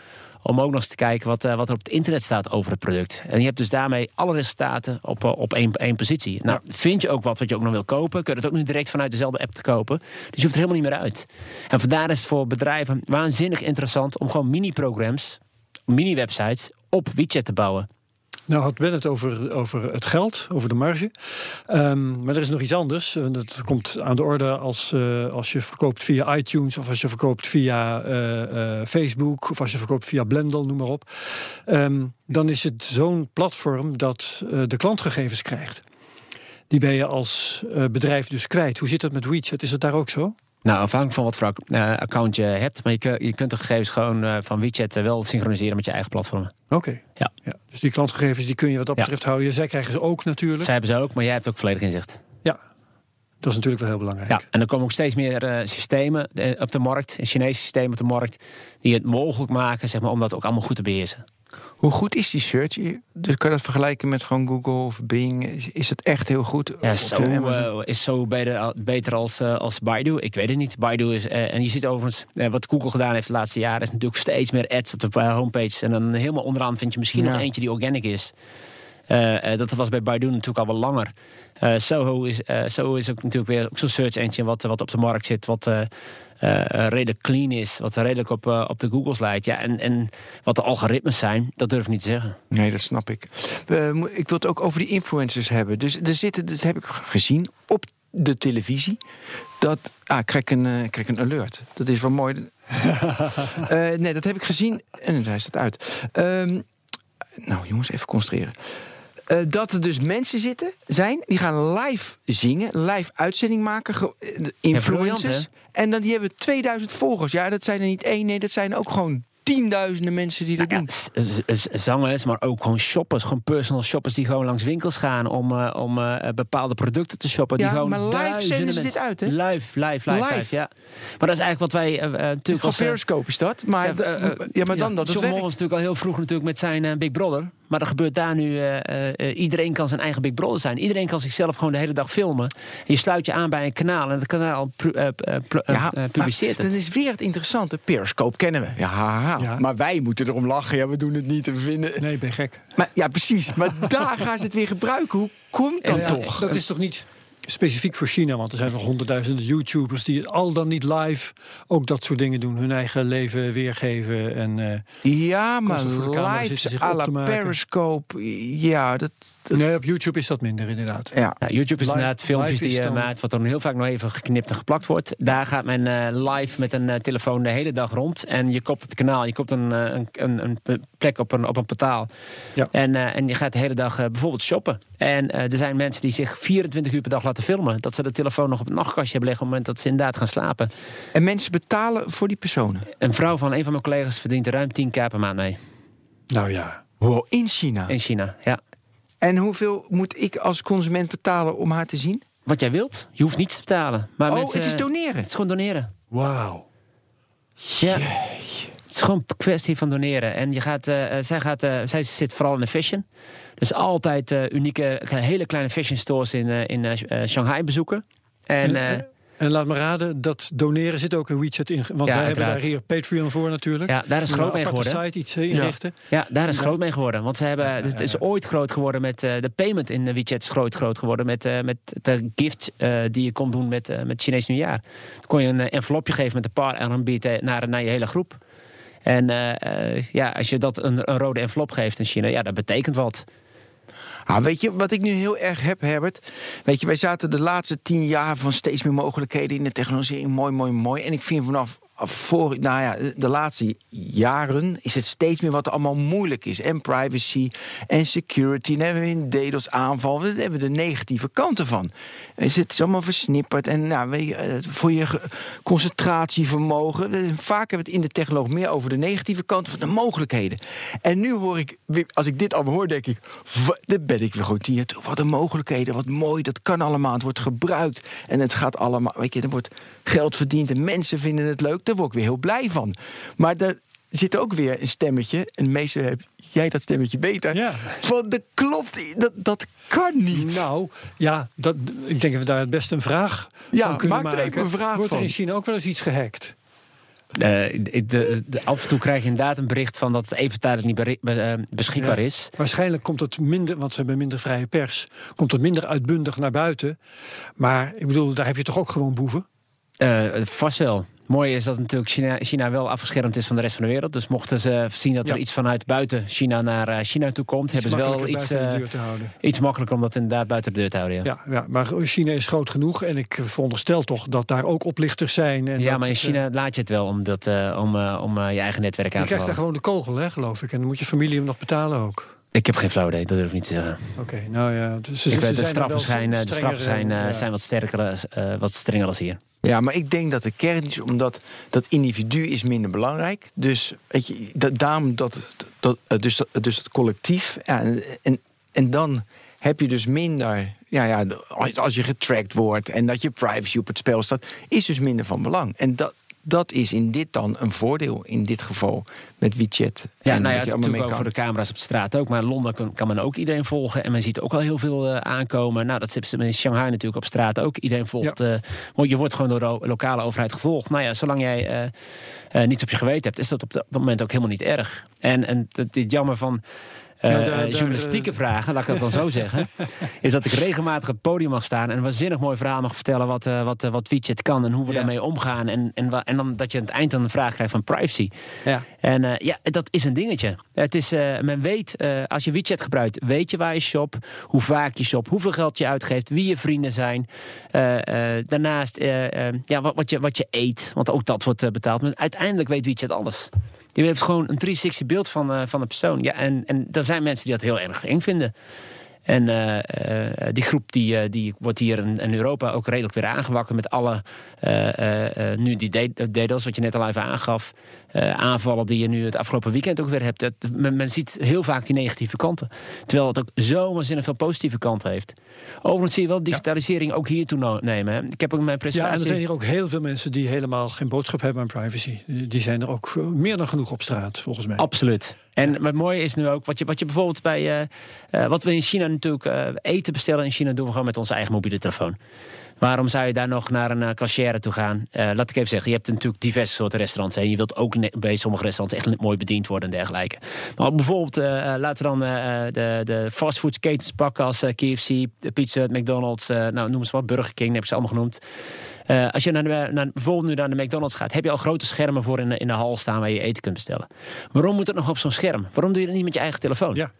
Om ook nog eens te kijken wat, eh, wat er op het internet staat over het product. En je hebt dus daarmee alle resultaten op, eh, op één, één positie. Nou, vind je ook wat wat je ook nog wil kopen, kun je het ook nu direct vanuit dezelfde app te kopen. Dus je hoeft er helemaal niet meer uit. En vandaar is het voor bedrijven waanzinnig interessant om gewoon mini-programma's, mini-websites op WeChat te bouwen. Nou had Ben het over, over het geld, over de marge. Ehm, maar er is nog iets anders. En Dat komt aan de orde als, eh, als je verkoopt via iTunes... of als je verkoopt via eh, eh, Facebook... of als je verkoopt via Blendel, noem maar op. Ehm, dan is het zo'n platform dat eh, de klantgegevens krijgt. Die ben je als eh, bedrijf dus kwijt. Hoe zit dat met WeChat? Is het daar ook zo? Nou, afhankelijk van wat voor eh, account je hebt. Maar je, kun- je kunt de gegevens gewoon eh, van WeChat eh, wel synchroniseren met je eigen platformen. Oké. Ja. Dus die klantgegevens die kun je wat dat Ja. betreft houden. Zij krijgen ze ook natuurlijk. Zij hebben ze ook, maar jij hebt ook volledig inzicht. Ja, dat is natuurlijk wel heel belangrijk. Ja, en er komen ook steeds meer systemen op de markt, Chinese systemen op de markt, die het mogelijk maken zeg maar, om dat ook allemaal goed te beheersen. Hoe goed is die search? Dus kan je dat vergelijken met gewoon Google of Bing? Is, is het echt heel goed? Ja, zo, eh, is zo beter, beter als, eh, als Baidu. Ik weet het niet. Baidu is, eh, en je ziet overigens, wat Google gedaan heeft de laatste jaren, is natuurlijk steeds meer ads op de homepage. En dan helemaal onderaan vind je misschien Ja. nog eentje die organic is. Dat was bij Baidu natuurlijk al wel langer. Soho, is, Soho is ook natuurlijk weer zo'n search engine wat, wat op de markt zit, wat redelijk clean is, wat redelijk op, eh, op de Googles leidt. Ja, en, en wat de algoritmes zijn, dat durf ik niet te zeggen. Nee, dat snap ik. Ik wil het ook over die influencers hebben. Dus er zitten, dat heb ik gezien op de televisie. Dat, ah, ik krijg een, eh, ik krijg een alert. Dat is wel mooi. *laughs* Eh, nee, dat heb ik gezien. En hij staat uit. Ehm, nou, jongens, even concentreren. Eh, dat er dus mensen zitten, zijn, die gaan live zingen, live uitzending maken, eh, influencers. en dan die hebben 2000 volgers. Ja, dat zijn er niet één, nee, dat zijn ook gewoon tienduizenden mensen die dat Ja, doen. zangers, maar ook gewoon shoppers. Gewoon personal shoppers die gewoon langs winkels gaan om, eh, om eh, bepaalde producten te shoppen. Ja, die gewoon maar live duizenden zenden ze mensen- dit uit, hè? Live, live, live, Live. live, ja. Maar dat is eigenlijk wat wij eh, natuurlijk als... Periscope is dat. Maar, ja, ja, ja, maar dan dat het John. Mol was natuurlijk al heel vroeg natuurlijk met zijn Big Brother. Maar dat gebeurt daar nu. iedereen kan zijn eigen Big Brother zijn. Iedereen kan zichzelf gewoon de hele dag filmen. Je sluit je aan bij een kanaal en dat kanaal pu- Ja, publiceert het. Dat is weer het interessante. Periscope kennen we. Ja, Ja. Maar wij moeten erom lachen. Ja, we doen het niet. en We vinden... Nee, ben gek. Maar, ja, precies. Maar daar *laughs* gaan ze het weer gebruiken. Hoe komt dat Ja, toch? Dat is toch niet specifiek voor China, want er zijn nog honderdduizenden YouTubers die al dan niet live ook dat soort dingen doen, hun eigen leven weergeven en eh, Ja, maar live à la. Periscope. Ja, dat... dat- nee, op YouTube is dat minder inderdaad. ja. Ja, YouTube is Live- inderdaad filmpjes die je dan- maakt, wat dan heel vaak nog even geknipt en geplakt wordt. Daar gaat men eh, live met een eh, telefoon de hele dag rond. En je kopt het kanaal, je kopt een, eh, een, een, een plek op een, op een portaal. Ja. En, eh, en je gaat de hele dag eh, bijvoorbeeld shoppen. En eh, er zijn mensen die zich 24 uur per dag laten filmen. Dat ze de telefoon nog op het nachtkastje hebben liggen op het moment dat ze inderdaad gaan slapen. En mensen betalen voor die personen. Een vrouw van een van mijn collega's verdient er ruim 10k per maand mee. Nou ja. Wow, in China. In China, ja. En hoeveel moet ik als consument betalen om haar te zien? Wat jij wilt, je hoeft niets te betalen. Maar oh, mensen, het is doneren. Het is gewoon doneren. Wauw. Ja. Het is gewoon een kwestie van doneren. En je gaat, eh, zij, gaat, eh, zij zit vooral in de fashion. Dus altijd eh, unieke, hele kleine fashion stores in, eh, in eh, Shanghai bezoeken. En, En, En laat me raden, dat doneren zit ook in WeChat in. Want Ja, wij hebben daar hier Patreon voor natuurlijk. ja, daar is groot mee geworden. site iets inrichten. Ja, daar is groot mee geworden. Want ze hebben, dus het is ooit groot geworden met de payment in de WeChat is groot, groot geworden met, met de gift die je kon doen met, met Chinees nieuwjaar. Dan kon je een envelopje geven met een paar RMB naar, naar je hele groep. En ja, als je dat een, een rode envelop geeft in China, ja, dat betekent wat. Ah, weet je wat ik nu heel erg heb, Herbert? Weet je, wij zaten de laatste tien jaar van steeds meer mogelijkheden in de technologie. Mooi, mooi, mooi. En ik vind vanaf voor, nou ja, de laatste jaren is het steeds meer wat allemaal moeilijk is. En privacy en security. Dan hebben we een DDoS aanval. Daar hebben we de negatieve kanten van. Dus het is allemaal versnipperd. En nou, eh, voor je ge- concentratievermogen. Vaak hebben we het in de technologie meer over de negatieve kant van de mogelijkheden. En nu hoor ik, als ik dit allemaal hoor, denk ik, dan ben ik weer gewoon tien. Wat een mogelijkheden, wat mooi, dat kan allemaal. Het wordt gebruikt en het gaat allemaal, weet je, er wordt geld verdiend en mensen vinden het leuk. Daar word ik weer heel blij van. Maar daar zit ook weer een stemmetje, en meestal heb jij dat stemmetje beter. Ja. Van, dat klopt, dat, dat kan niet. Nou, ja, dat, ik denk dat we daar het beste een vraag Ja, van kunnen maak er maken. even een vraag Wordt er van. in China ook wel eens iets gehackt? Eh, de, de- de- af en toe krijg je inderdaad een bericht van dat het even tijdelijk niet beri- eh, beschikbaar Ja. is. Waarschijnlijk komt het minder, want ze hebben minder vrije pers, komt het minder uitbundig naar buiten. Maar ik bedoel, daar heb je toch ook gewoon boeven? Eh, vast wel. Mooi is dat natuurlijk China, China wel afgeschermd is van de rest van de wereld. Dus mochten ze zien dat er Ja. iets vanuit buiten China naar eh, China toe komt, hebben ze wel iets, eh, houden. iets makkelijker om dat inderdaad buiten de deur te houden. Ja, Ja, ja, maar China is groot genoeg en ik veronderstel toch dat daar ook oplichters zijn. En ja dat maar in het, China laat je het wel om, dat, eh, om, eh, om eh, je eigen netwerk eh, aan Je te krijgt daar gewoon de kogel, hè, geloof ik. En dan moet je familie hem nog betalen ook. Ik heb geen flauw idee, dat durf ik niet te zeggen. Oké, nou ja. Dus ze- Ik ze weet, de zijn straffen zijn, eh, de straffen zijn, eh, eh, ja. zijn wat sterker, eh, wat strenger als hier. Ja, maar ik denk dat de kern is omdat dat individu is minder belangrijk. Dus weet je, dat, daarom dat, dat, eh, dus, dat- dus het collectief. En, en, dan heb je dus minder. Ja, ja, als- als je getracked wordt en dat je privacy op het spel staat, is dus minder van belang. En dat, dat is in dit dan een voordeel, in dit geval met WeChat. Ja, En nou ja, het is natuurlijk ook voor de camera's op de straat ook. Maar in Londen kan, kan men ook iedereen volgen. En men ziet ook wel heel veel eh, aankomen. Nou, dat zit in Shanghai natuurlijk op straat ook. Iedereen volgt. eh, je wordt gewoon door de lokale overheid gevolgd. Nou ja, zolang jij eh, niets op je geweten hebt, is dat op dat moment ook helemaal niet erg. En, en het is jammer van. Eh, Ja, daar- daar, journalistieke eh, vragen, laat ik dat dan zo *laughs* zeggen. Is dat ik regelmatig op het podium mag staan en een waanzinnig mooi verhaal mag vertellen wat, eh, wat, wat WeChat kan en hoe we Ja. daarmee omgaan. En, en, en dan dat je aan het eind dan een vraag krijgt van privacy. Ja. En ja, dat is een dingetje. Het is, men weet, als je WeChat gebruikt, weet je waar je shop, hoe vaak je shop, hoeveel geld je uitgeeft, wie je vrienden zijn. Daarnaast ja, wat, wat, je, wat je eet, want ook dat wordt betaald. Maar uiteindelijk weet WeChat alles. Je hebt gewoon een 360 beeld van, eh, van een persoon. Ja, en, en er zijn mensen die dat heel erg eng vinden. En eh, eh, die groep die, eh, die wordt hier in, in Europa ook redelijk weer aangewakkerd met alle nu die DDoS, wat je net al even aangaf, aanvallen die je nu het afgelopen weekend ook weer hebt. Het, men, men ziet heel vaak die negatieve kanten. Terwijl het ook zo waanzinnig veel positieve kanten heeft. Overigens zie je wel digitalisering ook hier toe nemen. Hè. Ik heb ook mijn Ja, en presentatie... er zijn hier ook heel veel mensen die helemaal geen boodschap hebben aan privacy. Die zijn er ook meer dan genoeg op straat, volgens mij. Absoluut. En het mooie is nu ook, wat je, wat je bijvoorbeeld bij. eh, eh, wat we in China natuurlijk eh, eten bestellen in China, doen we gewoon met onze eigen mobiele telefoon. Waarom zou je daar nog naar een uh, cashier toe gaan? Laat ik even zeggen, je hebt natuurlijk diverse soorten restaurants. En je wilt ook bij sommige restaurants echt mooi bediend worden en dergelijke. Maar bijvoorbeeld, laten we dan de, de fastfoodsketens pakken als KFC, de Pizza, McDonald's, nou noem ze maar, Burger King, heb ik ze allemaal genoemd. Uh, als je naar, de, naar, bijvoorbeeld nu naar de McDonald's gaat, heb je al grote schermen voor in de, in de hal staan waar je eten kunt bestellen. Waarom moet het nog op zo'n scherm? Waarom doe je dat niet met je eigen telefoon? Ja.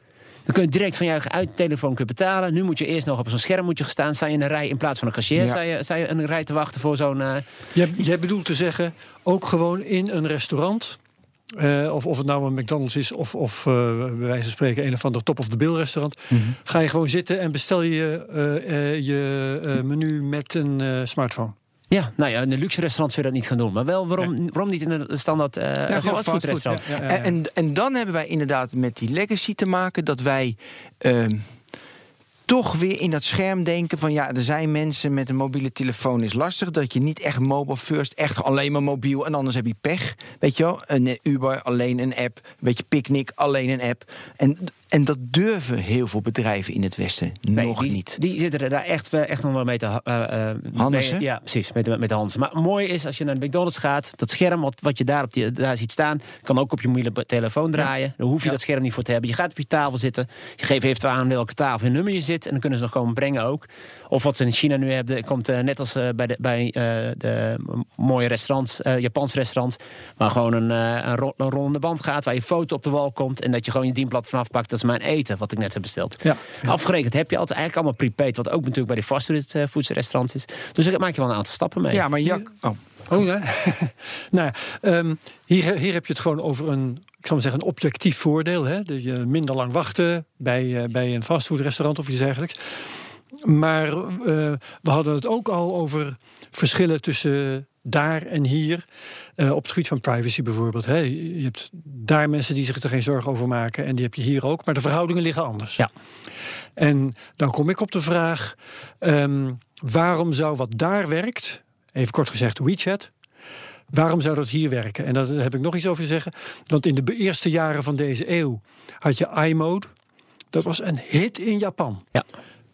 Dan kun je direct van je eigen uit telefoon kunnen betalen. Nu moet je eerst nog op zo'n scherm moet je staan. Sta je in een rij in plaats van een cashier. Ja. Sta, je, sta je een rij te wachten voor zo'n. Uh... Jij, jij bedoelt te zeggen, ook gewoon in een restaurant. Uh, of, of het nou een McDonald's is of, of uh, bij wijze van spreken een of ander top of the bill restaurant. Mm -hmm. Ga je gewoon zitten en bestel je uh, je menu met een smartphone. Ja, nou ja, in een luxe restaurant zou je dat niet gaan doen. Maar wel, waarom, nee. waarom niet in een standaard uh, ja, fastfood restaurant? Ja, ja, en, en dan hebben wij inderdaad met die legacy te maken dat wij. Uh, toch weer in dat scherm denken van ja, er zijn mensen met een mobiele telefoon is lastig. Dat je niet echt mobile first, echt alleen maar mobiel en anders heb je pech. Weet je wel, een eh, Uber, alleen een app. Een beetje picknick, alleen een app. En, en dat durven heel veel bedrijven in het Westen Nee, nog die, niet. Die zitten er daar echt, echt nog wel mee te... Handelsen? mee- Ja, precies, met, de- met de handen. Maar mooi is, als je naar de McDonald's gaat... dat scherm wat, wat je daar, op die, daar ziet staan... kan ook op je mobiele telefoon draaien. Dan hoef je dat scherm niet voor te hebben. Je gaat op je tafel zitten. Je geeft even aan welke tafel en nummer je zit... en dan kunnen ze nog komen brengen ook. Of wat ze in China nu hebben... komt eh, net als bij, de, bij de mooie restaurants... Japans restaurants... waar gewoon een, een, ro- een rollende band gaat... waar je foto op de wal komt... en dat je gewoon je dienblad vanaf pakt. Dat is mijn eten, wat ik net heb besteld. Ja. Afgerekend heb je altijd eigenlijk allemaal prepaid, wat ook natuurlijk bij de fastfoodrestaurants is. Dus daar maak je wel een aantal stappen mee. Ja, maar Jak, oh, Oh nee. *laughs* nou ja, ehm, hier, hier heb je het gewoon over een, ik zal maar zeggen, een objectief voordeel. Hè? Dat je minder lang wachten bij, eh, bij een fastfoodrestaurant of iets dergelijks. Maar eh, we hadden het ook al over verschillen tussen daar en hier. eh, op het gebied van privacy bijvoorbeeld. Hè? Je hebt daar mensen die zich er geen zorgen over maken. En die heb je hier ook. Maar de verhoudingen liggen anders. Ja. En dan kom ik op de vraag: ehm, waarom zou wat daar werkt, even kort gezegd WeChat, waarom zou dat hier werken? En daar heb ik nog iets over te zeggen. Want in de eerste jaren van deze eeuw had je iMode. Dat was een hit in Japan. Ja.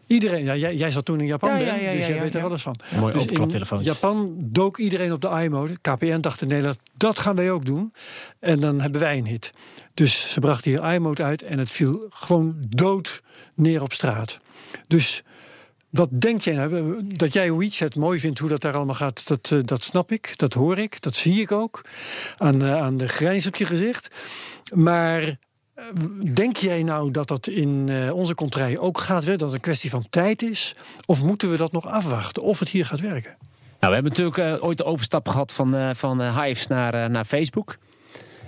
Iedereen, ja, jij, jij zat toen in Japan, Ja, Ben, ja, ja, dus ja, jij ja, weet er alles van. Mooi Dus in Japan dook iedereen op de iMode. KPN dacht in Nederland, dat gaan wij ook doen. En dan hebben wij een hit. Dus ze brachten hier iMode uit en het viel gewoon dood neer op straat. Dus wat denk jij nou? Dat jij WeChat mooi vindt, hoe dat daar allemaal gaat, dat, eh, dat snap ik, dat hoor ik, dat zie ik ook. Aan, eh, aan de grijns op je gezicht. Maar denk jij nou dat dat in eh, onze contraille ook gaat werken? Dat het een kwestie van tijd is? Of moeten we dat nog afwachten? Of het hier gaat werken? Nou, we hebben natuurlijk eh, ooit de overstap gehad van, eh, van eh, Hives naar, eh, naar Facebook.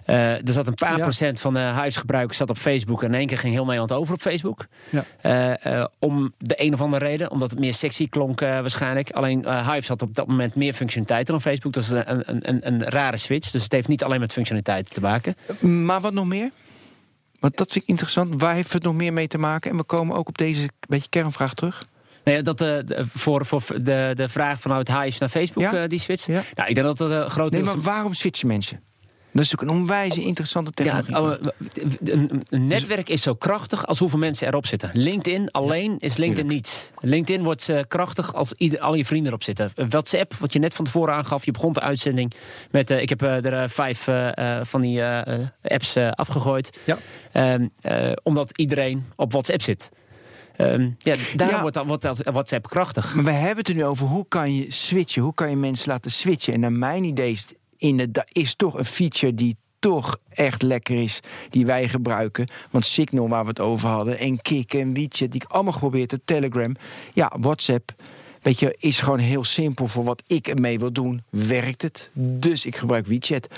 Eh, er zat een paar Ja. procent van de Hives gebruikers zat op Facebook. En in één keer ging heel Nederland over op Facebook. Ja. Eh, eh, om de een of andere reden. Omdat het meer sexy klonk eh, waarschijnlijk. Alleen eh Hives had op dat moment meer functionaliteiten dan Facebook. Dat is een, een, een, een rare switch. Dus het heeft niet alleen met functionaliteiten te maken. Maar wat nog meer? Want dat vind ik interessant. Waar heeft het nog meer mee te maken? En we komen ook op deze beetje kernvraag terug. Nee, dat, de- voor, voor de, de vraag vanuit Hives naar Facebook, Ja. eh, die switch. Ja. Nou, ik denk dat dat een grote Nee, maar waarom switchen mensen? Dat is natuurlijk een onwijze interessante Ja, technologie. oh, een, een netwerk is zo krachtig als hoeveel mensen erop zitten. LinkedIn alleen is LinkedIn niet. LinkedIn wordt eh, krachtig als ieder, al je vrienden erop zitten. WhatsApp, wat je net van tevoren aangaf, je begon de uitzending met... eh, ik heb eh, er eh, vijf eh, eh, van die eh, eh, apps eh, afgegooid. Ja. Ehm, eh, omdat iedereen op WhatsApp zit. Ehm, ja, daarom Ja. wordt, dan- wordt dat WhatsApp krachtig. Maar we hebben het er nu over hoe kan je switchen? Hoe kan je mensen laten switchen? En naar mijn idee is, het in het, dat is toch een feature die toch echt lekker is, die wij gebruiken. Want Signal, waar we het over hadden, en Kik en WeChat, die ik allemaal geprobeerd heb, Telegram. Ja, WhatsApp, weet je, is gewoon heel simpel voor wat ik ermee wil doen. Werkt het? Dus ik gebruik WeChat.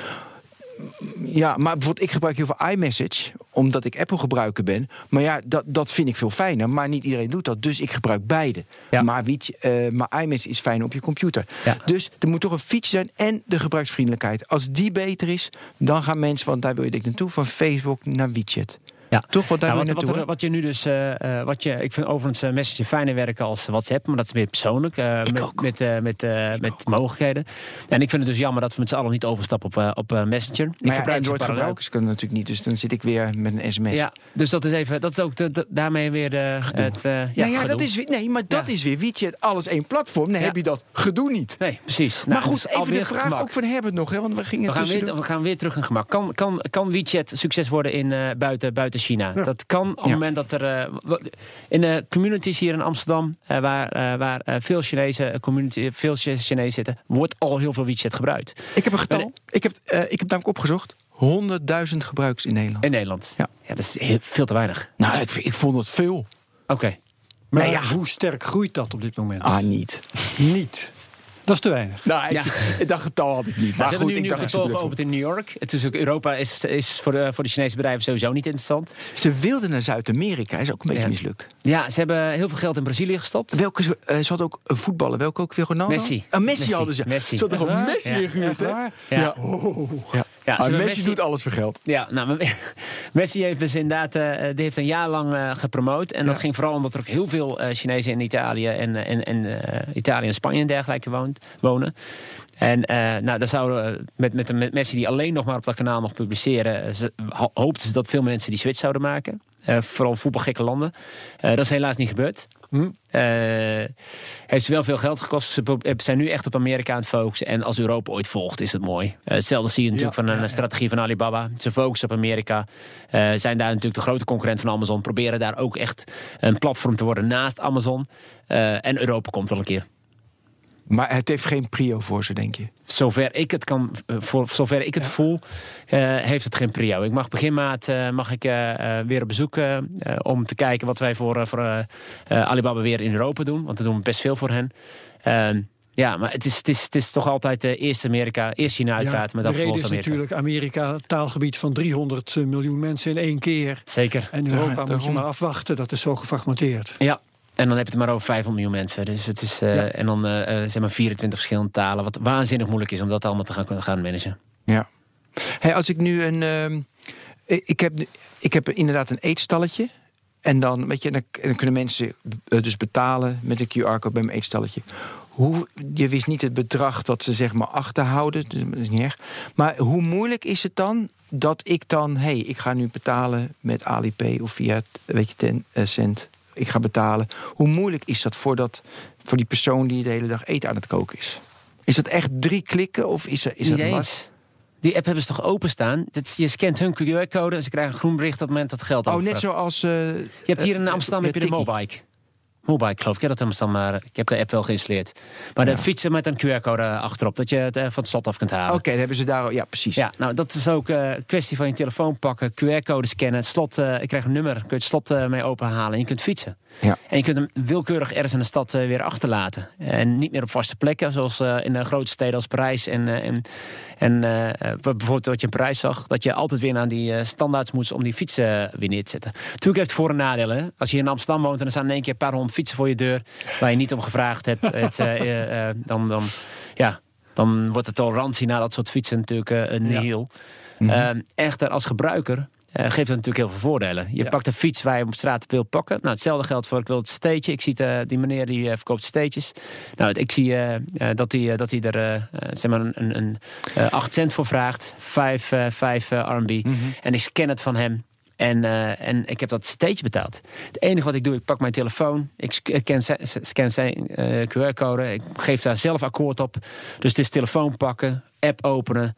Ja, maar bijvoorbeeld, ik gebruik heel veel iMessage, omdat ik Apple gebruiker ben. Maar ja, dat, dat vind ik veel fijner. Maar niet iedereen doet dat, dus ik gebruik beide. Ja. Maar, eh, maar iMessage is fijn op je computer. Ja. Dus er moet toch een feature zijn en de gebruiksvriendelijkheid. Als die beter is, dan gaan mensen, want daar wil je denk ik naartoe, van Facebook naar WeChat. Ja. Toch? Want daar Ja, wat, wat, er- wat je nu dus, eh, eh, wat je, ik vind overigens uh, Messenger fijner werken als WhatsApp, maar dat is meer persoonlijk, eh, met, met, eh, met, eh, met mogelijkheden. En ik vind het dus jammer dat we met z'n allen niet overstappen op, eh, op eh, Messenger. Ik maar ja, gebruik Android gebruikers kunnen natuurlijk niet, dus dan zit ik weer met een sms. Ja, dus dat is even, dat is ook de, de- daarmee weer de, het. eh, ja, nou ja, dat is, nee, maar dat is weer WeChat, alles één platform. Dan heb je dat gedoe niet. Nee, precies. maar Nou, goed, het is even de vraag gemak. ook van Herbert nog, hè, want we gingen We gaan, weer, we gaan weer terug in gemak. Kan, kan, kan WeChat succes worden in, eh, buiten, buiten China? Dat kan op het Ja. moment dat er... eh, in de communities hier in Amsterdam... eh, waar, eh, waar eh, veel, Chinese community, veel Chinezen zitten... wordt al heel veel WeChat gebruikt. Ik heb een getal. Ik heb, eh, ik heb namelijk opgezocht. 100.000 gebruikers in Nederland. In Nederland. Ja. dat is heel- veel te weinig. Nou, ik, vind- ik vond het veel. Oké. Maar Nee, ja. hoe sterk groeit dat op dit moment? Ah, niet. Niet. Dat is te weinig. Nou, ik, Ja. *laughs* dat getal had ik niet. Maar Maar ze goed, hebben nu ik een dacht, ik kantoor zoek geopend in New York. Het is ook, Europa is, is voor, de, voor de Chinese bedrijven sowieso niet interessant. Ze wilden naar Zuid-Amerika, is ook een beetje Ja. mislukt. Ja, ze hebben heel veel geld in Brazilië gestopt. Welke, eh, ze hadden ook een voetballer, welke ook weer Ronaldo? Messi. Ah, Messi, Messi. hadden ze. Messi. Ze hadden gewoon? Messi Ja. ingehuurd, hè? waar? Ja. Oh. Ja. Ja, Ah, Messi, doet alles voor geld. Ja, nou, *laughs* Messi heeft dus inderdaad eh, die heeft een jaar lang eh, gepromoot. En dat ging vooral omdat er ook heel veel eh, Chinezen in Italië en, eh, en, en Italië en Spanje en dergelijke woont, wonen. En nou, daar zouden met, met, met Messi die alleen nog maar op dat kanaal nog publiceren, ze, hoopten ze dat veel mensen die switch zouden maken. Vooral voetbalgekke landen. Dat is helaas niet gebeurd. Hm. Eh, heeft ze wel veel geld gekost. Ze pro- zijn nu echt op Amerika aan het focussen. En als Europa ooit volgt, is het mooi. Eh, hetzelfde zie je natuurlijk Ja, van een strategie van Alibaba. Ze focussen op Amerika. Eh, zijn daar natuurlijk de grote concurrent van Amazon. Proberen daar ook echt een platform te worden naast Amazon. Eh, en Europa komt wel een keer. Maar het heeft geen prio voor ze, denk je? Zover ik het, kan, eh, voor, zover ik het voel, eh, heeft het geen prio. Ik mag begin maart eh, mag ik, eh, eh, weer op bezoek om te kijken wat wij voor, voor Alibaba weer in Europa doen. Want we doen best veel voor hen. Ehm, ja, maar het is, het is, het is toch altijd eh, eerst Amerika, eerst China uiteraard, maar de dan reden is Amerika. natuurlijk Amerika, taalgebied van 300 miljoen mensen in één keer. Zeker. En Europa moet je maar afwachten, dat is zo gefragmenteerd. Ja. En dan heb je het maar over 500 miljoen mensen. Dus het is, eh, Ja. En dan eh, zeg maar 24 verschillende talen. Wat waanzinnig moeilijk is om dat allemaal te gaan, gaan managen. Ja. Hey, als ik nu een. ehm, ik, heb, ik heb inderdaad een eetstalletje. En dan, weet je, dan, dan kunnen mensen dus betalen met een QR-code bij mijn eetstalletje. Hoe, je wist niet het bedrag dat ze zeg maar achterhouden, dus dat is niet erg. Maar hoe moeilijk is het dan dat ik dan, hé, hey, ik ga nu betalen met Alipay of via, weet je, ten eh, cent. Ik ga betalen. Hoe moeilijk is dat voor, dat voor die persoon die de hele dag eten aan het koken is? Is dat echt drie klikken of is, er, is Niet dat. Die app hebben ze toch openstaan? Dat, je scant hun QR-code en ze krijgen een groen bericht op het moment dat geld Oh, net zoals. eh, Je hebt hier in eh, Amsterdam heb je de. Mobike. Mobike geloof ik, ja, dat dan maar. Ik heb de app wel geïnstalleerd. Maar de fietsen met een QR-code achterop, dat je het eh, van het slot af kunt halen. Oké, dan hebben ze daar. Ja, precies. Ja, nou dat is ook eh, een kwestie van je telefoon pakken, QR-code scannen, het slot, eh, ik krijg een nummer, kun je het slot eh, mee openhalen en je kunt fietsen. Ja. En je kunt hem willekeurig ergens in de stad eh, weer achterlaten. En niet meer op vaste plekken, zoals eh, in de grote steden als Parijs. En, eh, en, en bijvoorbeeld wat je in Parijs zag, dat je altijd weer naar die standaards moet om die fietsen weer neer te zetten. Natuurlijk heeft het voor- en nadelen. Als je in Amsterdam woont en er staan in één keer een paar honderd fietsen voor je deur, waar je niet om gevraagd hebt, *laughs* het, dan, dan, ja, dan wordt de tolerantie naar dat soort fietsen natuurlijk een nihil. Ehm, echter, als gebruiker eh, geeft het natuurlijk heel veel voordelen. Je Ja. pakt een fiets waar je op straat wil pakken. Nou, hetzelfde geldt voor ik wil het steetje. Ik zie eh, die meneer die eh, verkoopt steetjes. Nou, ik zie dat hij dat hij er zeg maar een, een, een eh, 8 cent voor vraagt. 5 eh, vijf, eh, RMB. En ik scan het van hem. En, en ik heb dat steetje betaald. Het enige wat ik doe, ik pak mijn telefoon. Ik sc- ik ken zijn- scan zijn QR-code. Ik geef daar zelf akkoord op. Dus het is telefoon pakken, app openen,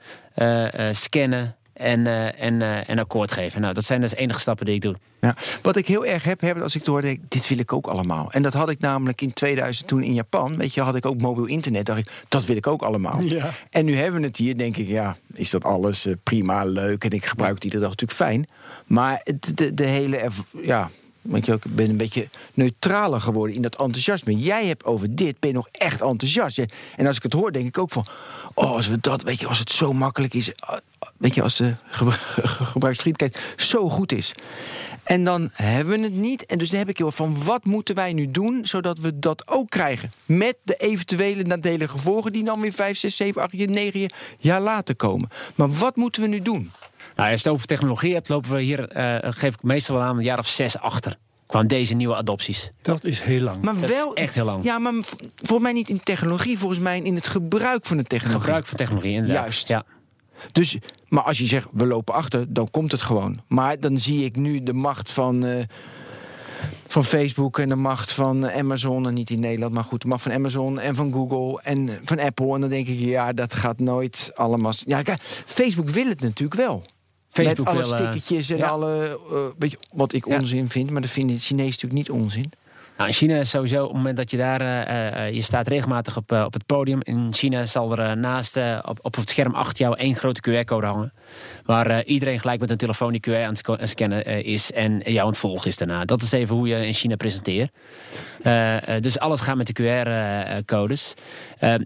scannen en, eh, en, eh, en akkoord geven. Nou, dat zijn dus de enige stappen die ik doe. Ja. Wat ik heel erg heb, heb als ik het hoor, denk ik, dit wil ik ook allemaal. En dat had ik namelijk in 2000 toen in Japan. Weet je, had ik ook mobiel internet. Dacht ik, dat wil ik ook allemaal. Ja. En nu hebben we het hier, denk ik, ja, is dat alles eh, prima, leuk. En ik gebruik het iedere dag natuurlijk fijn. Maar de, de hele, ja, weet je, ook, ik ben een beetje neutraler geworden in dat enthousiasme. Jij hebt over dit, ben nog echt enthousiast. En als ik het hoor, denk ik ook van, oh, als we dat, weet je, als het zo makkelijk is. ah, Weet je, als de gebru- *laughs* gebruiksvriendelijkheid zo goed is. En dan hebben we het niet. En dus dan heb ik heel van wat moeten wij nu doen zodat we dat ook krijgen? Met de eventuele nadelige gevolgen die dan weer 5, 6, 7, 8, 9 jaar later komen. Maar wat moeten we nu doen? Nou, als je het over technologie hebt, lopen we hier, eh, geef ik meestal wel aan, een jaar of zes achter. Qua deze nieuwe adopties. Dat is heel lang. Maar Dat is echt heel lang. Ja, maar volgens mij niet in technologie, volgens mij in het gebruik van de technologie. Gebruik van technologie, inderdaad. Juist. Ja. Dus, maar als je zegt, we lopen achter, dan komt het gewoon. Maar dan zie ik nu de macht van, eh, van Facebook en de macht van Amazon. En niet in Nederland, maar goed, de macht van Amazon en van Google en van Apple. En dan denk ik, ja, dat gaat nooit allemaal... Ja, kijk, Facebook wil het natuurlijk wel. Facebook Met alle stickertjes en alle... eh, weet je, wat ik onzin vind, maar dat vinden de Chinezen natuurlijk niet onzin. Nou, in China is sowieso, op het moment dat je daar, eh, je staat regelmatig op, op het podium. In China zal er naast, op, op het scherm achter jou één grote QR-code hangen. Waar iedereen gelijk met een telefoon die QR aan het scannen is en jou aan het volgen is daarna. Dat is even hoe je in China presenteert. Dus alles gaat met de QR-codes.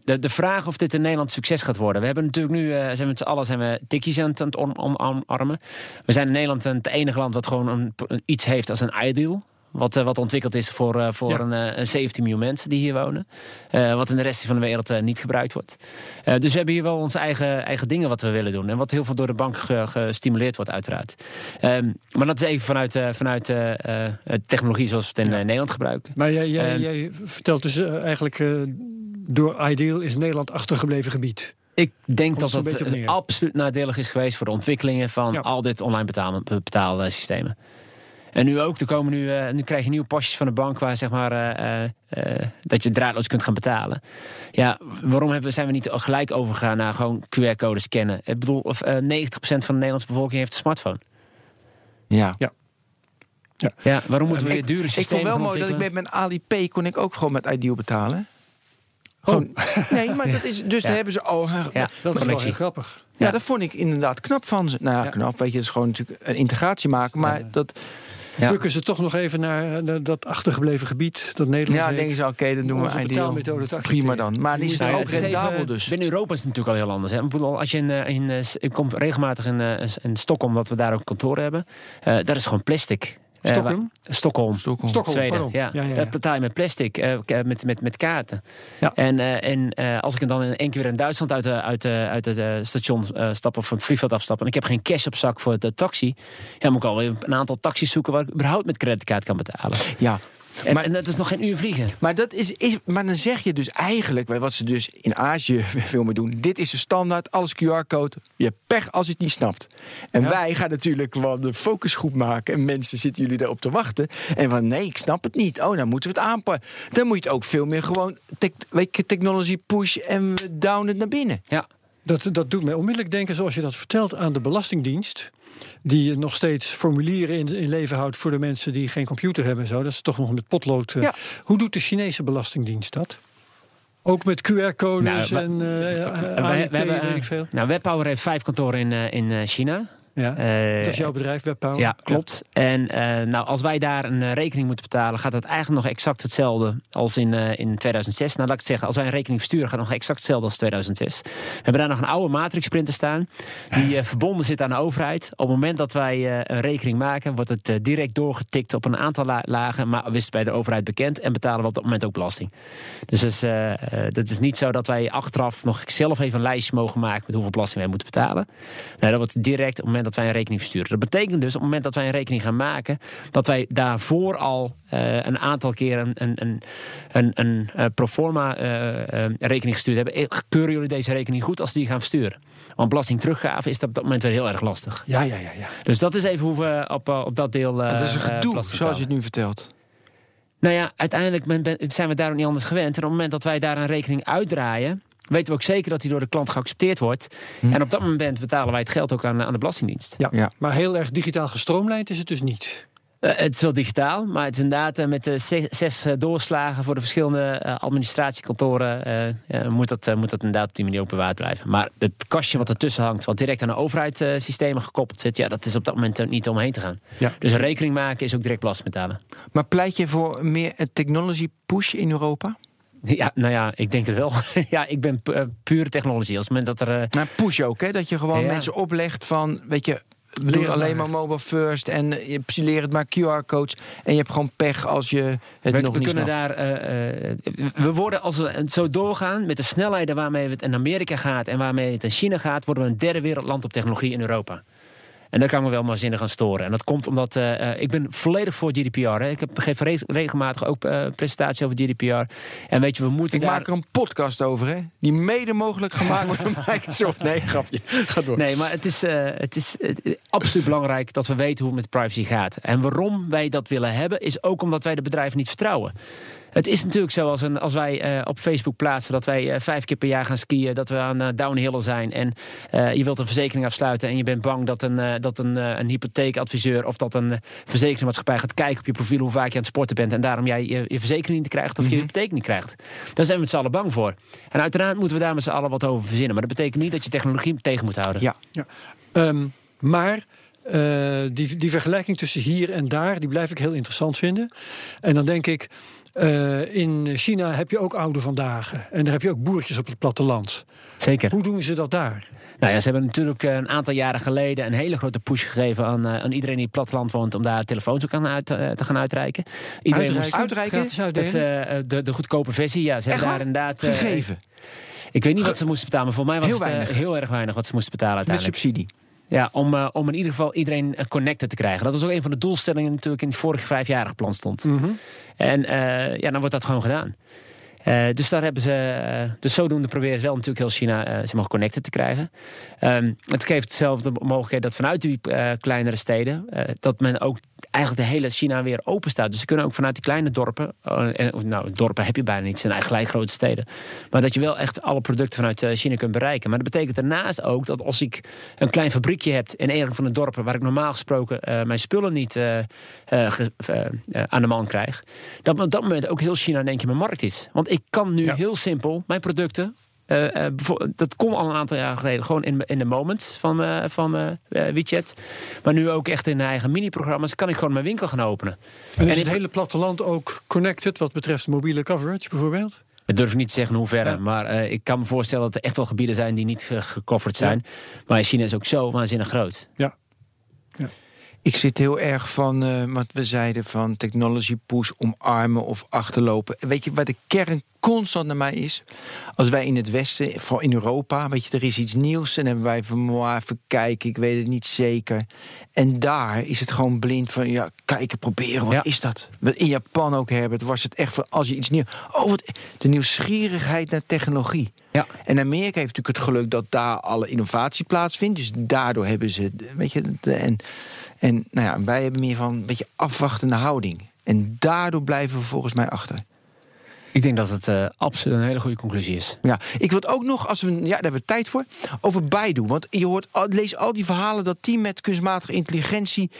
De, de vraag of dit in Nederland succes gaat worden. We hebben natuurlijk nu, zijn we met z'n allen zijn we tikkies aan het, omarmen. We zijn in Nederland het enige land wat gewoon een- iets heeft als een ideal. Wat, eh, wat ontwikkeld is voor, eh, voor Ja. een, eh, een 17 miljoen mensen die hier wonen. Eh, wat in de rest van de wereld niet gebruikt wordt. Dus we hebben hier wel onze eigen, eigen dingen wat we willen doen. En wat heel veel door de bank ge- gestimuleerd wordt, uiteraard. Ehm, maar dat is even vanuit, vanuit technologie zoals we het in Nederland gebruiken. Maar jij, jij, jij vertelt dus eigenlijk... door Ideal is Nederland achtergebleven gebied. Ik denk dat dat absoluut nadelig is geweest voor de ontwikkelingen van Ja. al dit online betaal, betaalsystemen. En nu ook, er komen nu, eh, nu krijg je nieuwe postjes van de bank waar zeg maar eh, eh, eh, dat je draadloos kunt gaan betalen. Ja, waarom hebben, zijn we niet gelijk overgegaan naar gewoon QR-code scannen? Ik bedoel, of, eh 90% van de Nederlandse bevolking heeft een smartphone. Ja. Ja, waarom moeten we ik, weer dure ik systemen vond wel mooi dat ik met mijn Alipay kon ik ook gewoon met Ideal betalen. Gewoon, *laughs* Nee, maar dat is. Dus Ja. daar hebben ze al. Ja, Ja, Dat is wel heel grappig. ja, dat vond ik inderdaad knap van ze. Nou ja, Ja. knap, weet je, het is gewoon natuurlijk een integratie maken. Maar dat. Ja. Bukken ze toch nog even naar eh, naar dat achtergebleven gebied dat Nederland Ja, denken ze, oké, dan doen we Onze Ideal. betaalmethode te accepteren. Prima dan. Maar die ja, ook rendabel dus. Binnen Europa is het natuurlijk al heel anders. Hè. Als je in, eh, in, eh, ik kom regelmatig in, eh, in Stockholm, dat we daar ook kantoor hebben. eh daar is gewoon plastic. Eh, Stockholm? waar- Stockholm. Stockholm. Stockholm, Zweden, ja. Ja, ja, met plastic, eh, k- met, met, met kaarten. Ja. En, eh, en eh, als ik dan in één keer weer in Duitsland uit, de, uit, de, uit het eh, station eh, stap of van het vliegveld afstappen... en ik heb geen cash op zak voor de taxi... ja, moet ik alweer een aantal taxis zoeken waar ik überhaupt met creditcard kan betalen. Ja. En, Maar- en dat is nog geen uur vliegen. Maar, dat is, is, maar dan zeg je dus eigenlijk, wat ze dus in Azië *laughs* veel meer doen. Dit is de standaard, alles QR-code. Je hebt pech als je het niet snapt. En Ja. wij gaan natuurlijk wel de focusgroep maken. En mensen zitten jullie daarop te wachten. En van nee, ik snap het niet. Oh, dan moeten we het aanpakken. Dan moet je het ook veel meer gewoon tech, technology push en we down het naar binnen. Ja. Dat, dat doet mij onmiddellijk denken, zoals je dat vertelt, aan de Belastingdienst. Die nog steeds formulieren in, in leven houdt voor de mensen die geen computer hebben. en Zo. Dat is toch nog met potlood. eh. Ja. Hoe doet de Chinese Belastingdienst dat? Ook met QR-codes Nou, en eh hebben, weet eh, ik veel. Nou, Webpower heeft vijf kantoren in, eh, in eh, China. Ja. Eh, dat is jouw bedrijf, Webpower? Ja, klopt. En eh, nou, als wij daar een eh, rekening moeten betalen, gaat dat eigenlijk nog exact hetzelfde als in, in 2006. Nou, laat ik het zeggen, als wij een rekening versturen, gaat het nog exact hetzelfde als 2006. We hebben daar nog een oude matrix printer staan, die verbonden zit aan de overheid. Op het moment dat wij een rekening maken, wordt het direct doorgetikt op een aantal la- lagen, maar is bij de overheid bekend en betalen we op dat moment ook belasting. Dus dat is, dat is niet zo dat wij achteraf nog zelf even een lijstje mogen maken met hoeveel belasting wij moeten betalen. Nee, dat wordt direct op het moment dat wij een rekening versturen. Dat betekent dus op het moment dat wij een rekening gaan maken, dat wij daarvoor al eh, een aantal keer een, een, een, een, een eh, proforma eh, rekening gestuurd hebben. Keuren jullie deze rekening goed als die gaan versturen? Want belasting teruggave is dat op dat moment weer heel erg lastig. Ja, ja, ja. ja. Dus dat is even hoe we op, op dat deel. eh, dat is een gedoe, zoals je het nu vertelt. Nou ja, uiteindelijk ben- ben- zijn we daar ook niet anders gewend. En op het moment dat wij daar een rekening uitdraaien, weten we ook zeker dat die door de klant geaccepteerd wordt. En op dat moment betalen wij het geld ook aan, aan de Belastingdienst. Ja. Ja. Maar heel erg digitaal gestroomlijnd is het dus niet. Eh, het is wel digitaal, maar het is inderdaad eh, met de zes, zes, eh, doorslagen voor de verschillende administratiekantoren moet, dat, moet dat inderdaad op die manier ook bewaard blijven. Maar het kastje wat ertussen hangt, wat direct aan de overheidssystemen gekoppeld zit, ja, dat is op dat moment ook niet omheen te gaan. Ja. Dus een rekening maken is ook direct belasting betalen. Maar pleit je voor meer een technology push in Europa? Ja, nou ja, ik denk het wel. *laughs* ja, ik ben pu- eh, pure technologie. Als het moment dat er. eh, Nou, push ook, hè? Dat je gewoon Ja. mensen oplegt van, weet je, we Leer alleen maar. maar mobile first en eh, je leert het maar QR-codes en je hebt gewoon pech als je het we, nog we niet kunnen snapt. daar. eh, eh, we worden, als we zo doorgaan, met de snelheden waarmee het in Amerika gaat en waarmee het in China gaat, worden we een derde wereldland op technologie in Europa. En daar kan me wel maar zinnig aan storen. En dat komt omdat eh, eh, ik ben volledig voor GDPR. Hè. Ik heb, geef re- regelmatig ook eh presentaties over GDPR. En weet je, we moeten Ik daar... maak er een podcast over, hè? Die mede mogelijk gemaakt wordt door *laughs* Microsoft. Nee, grapje. Ga door. Nee, maar het is, het is absoluut belangrijk dat we weten hoe het met privacy gaat. En waarom wij dat willen hebben, is ook omdat wij de bedrijven niet vertrouwen. Het is natuurlijk zo als, een, als wij eh, op Facebook plaatsen dat wij eh, vijf keer per jaar gaan skiën, dat we aan uh, downhillen zijn en je wilt een verzekering afsluiten en je bent bang dat een, dat een, een hypotheekadviseur of dat een verzekeringsmaatschappij gaat kijken op je profiel hoe vaak je aan het sporten bent en daarom jij je, je verzekering niet krijgt of je mm -hmm. hypotheek niet krijgt. Daar zijn we met z'n allen bang voor. En uiteraard moeten we daar met z'n allen wat over verzinnen. Maar dat betekent niet dat je technologie tegen moet houden. Ja. ja. Um, maar die, die vergelijking tussen hier en daar, die blijf ik heel interessant vinden. En dan denk ik, eh, in China heb je ook oude vandaag. En daar heb je ook boertjes op het platteland. Zeker. Hoe doen ze dat daar? Nou ja, ze hebben natuurlijk eh, een aantal jaren geleden een hele grote push gegeven aan, eh, aan iedereen die op het platteland woont om daar telefoons ook aan uit, te gaan uitreiken. Iedereen moest Uitreiken? Uitdelen? eh, de, de goedkope versie, ja, ze Echt hebben daar inderdaad. Gegeven. ik weet niet wat ze moesten betalen, maar volgens mij was Heel het weinig. heel erg weinig wat ze moesten betalen Met uiteindelijk. subsidie. Ja, om, eh, om in ieder geval iedereen eh, connected te krijgen. Dat was ook een van de doelstellingen natuurlijk in het vorige vijfjarig plan stond. Mhm. En eh, ja, dan wordt dat gewoon gedaan. Eh, dus daar hebben ze. eh, dus zodoende proberen ze wel natuurlijk heel China eh zeg maar, connected te krijgen. Ehm, het geeft zelf de mogelijkheid dat vanuit die kleinere steden. dat men ook eigenlijk de hele China weer open staat. Dus ze kunnen ook vanuit die kleine dorpen. nou, dorpen heb je bijna niet, het zijn eigenlijk gelijk grote steden. Maar dat je wel echt alle producten vanuit China kunt bereiken. Maar dat betekent daarnaast ook dat als ik een klein fabriekje heb in een van de dorpen. waar ik normaal gesproken mijn spullen niet aan de man krijg. dat op dat moment ook heel China in één keer mijn markt is. Want ik kan nu Ja. heel simpel mijn producten. bijvo- dat kon al een aantal jaar geleden gewoon in, in de moments van, eh, van WeChat. Maar nu ook echt in eigen mini-programma's kan ik gewoon mijn winkel gaan openen. En is En het ik- hele platteland ook connected wat betreft mobiele coverage bijvoorbeeld? Ik durf niet te zeggen in hoeverre, Ja. maar ik kan me voorstellen dat er echt wel gebieden zijn die niet ge- gecoverd zijn. Maar China is ook zo waanzinnig groot. Ik zit heel erg van eh, wat we zeiden van technology push, omarmen of achterlopen. Weet je wat de kern constant naar mij is? Als wij in het Westen, vooral in Europa, weet je, er is iets nieuws en hebben wij van, "Mwah, even kijken, ik weet het niet zeker. En daar is het gewoon blind van, ja, kijken, proberen, wat Ja. is dat? Wat In Japan ook, Herbert, was het echt van, als je iets nieuws... Oh, wat, de nieuwsgierigheid naar technologie. Ja. En Amerika heeft natuurlijk het geluk dat daar alle innovatie plaatsvindt. Dus daardoor hebben ze, weet je, en, en nou ja, wij hebben meer van een beetje afwachtende houding. En daardoor blijven we volgens mij achter. Ik denk dat het eh, absoluut een hele goede conclusie is. Ja, ik wil het ook nog, als we, ja, daar hebben we tijd voor, over Baidu. Want je hoort, lees al die verhalen dat die met kunstmatige intelligentie,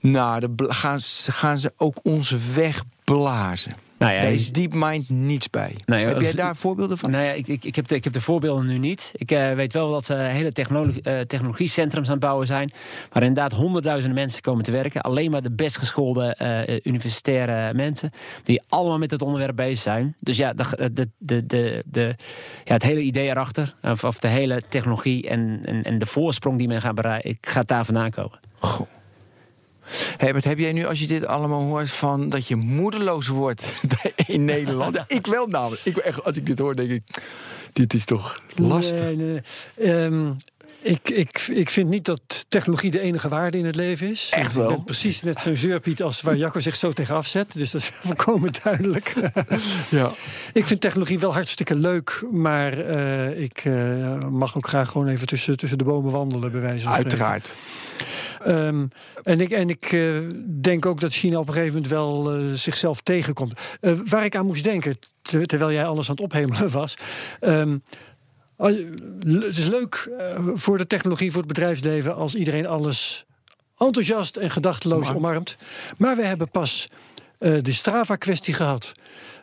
nou, bla- gaan ze, gaan ze ook onze weg blazen. Nou ja, daar is DeepMind niets bij. Nou ja, Heb als- jij daar voorbeelden van? Nou ja, ik, ik, ik, heb de, ik heb de voorbeelden nu niet. Ik eh, weet wel dat ze hele technologie, eh, technologiecentrums aan het bouwen zijn. Waar inderdaad honderdduizenden mensen komen te werken. Alleen maar de best geschoolde eh, universitaire mensen. Die allemaal met het onderwerp bezig zijn. Dus ja, de, de, de, de, de- ja het hele idee erachter. Of, of de hele technologie en, en, en de voorsprong die men gaat bereiken. Gaat daar vandaan komen. Goh. Herbert, heb jij nu, als je dit allemaal hoort, van dat je moedeloos wordt *laughs* in Nederland? *laughs* Ja, ik wel namelijk. Ik, echt, als ik dit hoor, denk ik, dit is toch lastig. Nee, nee, nee. Ehm, ik, ik, ik vind niet dat technologie de enige waarde in het leven is. Echt Ik wel? ben precies net zo'n zeurpiet als waar Jacco zich zo tegen afzet. Dus dat is *laughs* volkomen duidelijk. *laughs* Ja. ik vind technologie wel hartstikke leuk. Maar eh, ik eh, mag ook graag gewoon even tussen, tussen de bomen wandelen, bij wijze van. Uiteraard. Ehm, en ik, en ik eh, denk ook dat China op een gegeven moment wel zichzelf tegenkomt. Waar ik aan moest denken, ter- terwijl jij alles aan het ophemelen was. ehm, het is leuk eh, voor de technologie, voor het bedrijfsleven, als iedereen alles enthousiast en gedachteloos Omarmt. omarmt. Maar we hebben pas eh, de Strava-kwestie gehad.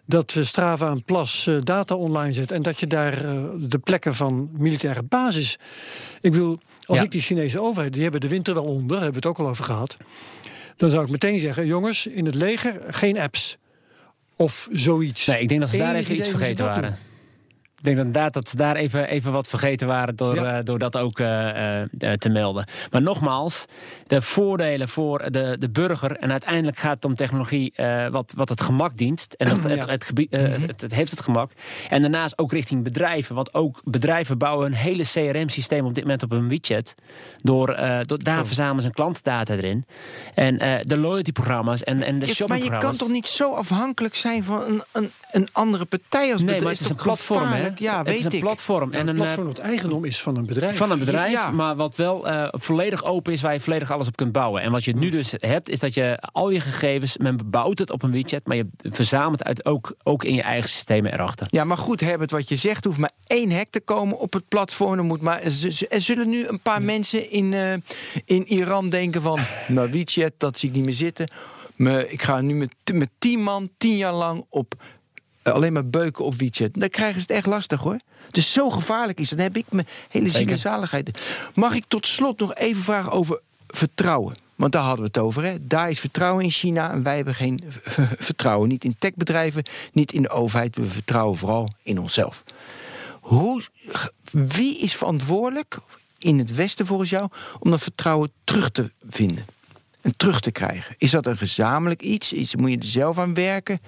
Dat eh, Strava een plas data online zet en dat je daar de plekken van militaire basis. Ik bedoel, als Ja. ik die Chinese overheid, die hebben de winter wel onder, daar hebben we het ook al over gehad. Dan zou ik meteen zeggen: jongens, in het leger geen apps. Of zoiets. Nee, ik denk dat ze daar even iets vergeten waren. Ik denk inderdaad dat ze daar even, even wat vergeten waren door, Ja. eh, door dat ook eh, eh, te melden. Maar nogmaals, de voordelen voor de, de burger. En uiteindelijk gaat het om technologie wat, wat het gemak dient. En dat, het, Ja. het, het, het heeft het gemak. En daarnaast ook richting bedrijven. Want ook bedrijven bouwen een hele CRM-systeem op dit moment op hun WeChat. Door, door, daar verzamelen ze hun klantendata erin. En de loyalty-programma's en, en de Je- maar je kan toch niet zo afhankelijk zijn van een, een, een andere partij als Nee, bedrijf? maar het is een platform, hè? Ja, het weet is een ik. platform. En een een, eh, platform dat eigendom is van een bedrijf. van een bedrijf, Ja. maar wat wel eh, volledig open is, waar je volledig alles op kunt bouwen. En wat je nu dus hebt, is dat je al je gegevens, men bouwt het op een WeChat, maar je verzamelt uit ook, ook in je eigen systemen erachter. Ja, maar goed, Herbert, wat je zegt, hoeft maar één hack te komen op het platform. Er, moet maar, er zullen nu een paar mensen in, eh, in Iran denken van... *laughs* nou, WeChat, dat zie ik niet meer zitten. Me, ik ga nu met, met tien man, tien jaar lang op alleen maar beuken op WeChat. Dan krijgen ze het echt lastig, hoor. Dus zo gevaarlijk is het. Dan heb ik mijn hele Zeker. zaligheid. Mag ik tot slot nog even vragen over vertrouwen. Want daar hadden we het over. Hè? Daar is vertrouwen in China en wij hebben geen vertrouwen. Niet in techbedrijven, niet in de overheid. We vertrouwen vooral in onszelf. Hoe, wie is verantwoordelijk in het Westen volgens jou om dat vertrouwen terug te vinden en terug te krijgen? Is dat een gezamenlijk iets? Is, moet je er zelf aan werken?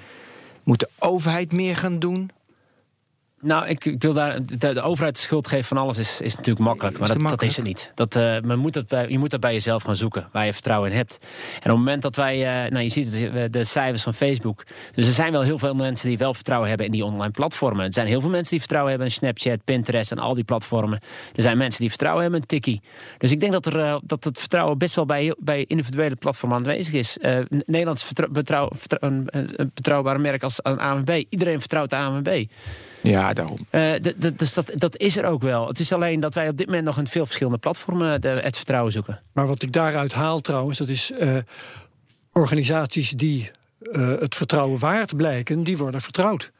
Moet de overheid meer gaan doen? Nou, ik, ik wil daar. De, de overheid de schuld geven van alles is, is natuurlijk makkelijk. Maar Is dat, dat is er niet. Dat, eh, men moet dat bij, je moet dat bij jezelf gaan zoeken, waar je vertrouwen in hebt. En op het moment dat wij. eh, nou, je ziet het, eh, de cijfers van Facebook. Dus er zijn wel heel veel mensen die wel vertrouwen hebben in die online platformen. Er zijn heel veel mensen die vertrouwen hebben in Snapchat, Pinterest en al die platformen. Er zijn mensen die vertrouwen hebben in Tiki. Dus ik denk dat, er, dat het vertrouwen best wel bij, bij individuele platformen aanwezig is. Nederlands vertrouw, een, een betrouwbare merk als een ANWB. Iedereen vertrouwt de ANWB. Ja, daarom. Eh, dus dat, dat is er ook wel. Het is alleen dat wij op dit moment nog in veel verschillende platformen de, het vertrouwen zoeken. Maar wat ik daaruit haal trouwens, dat is eh, organisaties die eh, het vertrouwen waard blijken, die worden vertrouwd.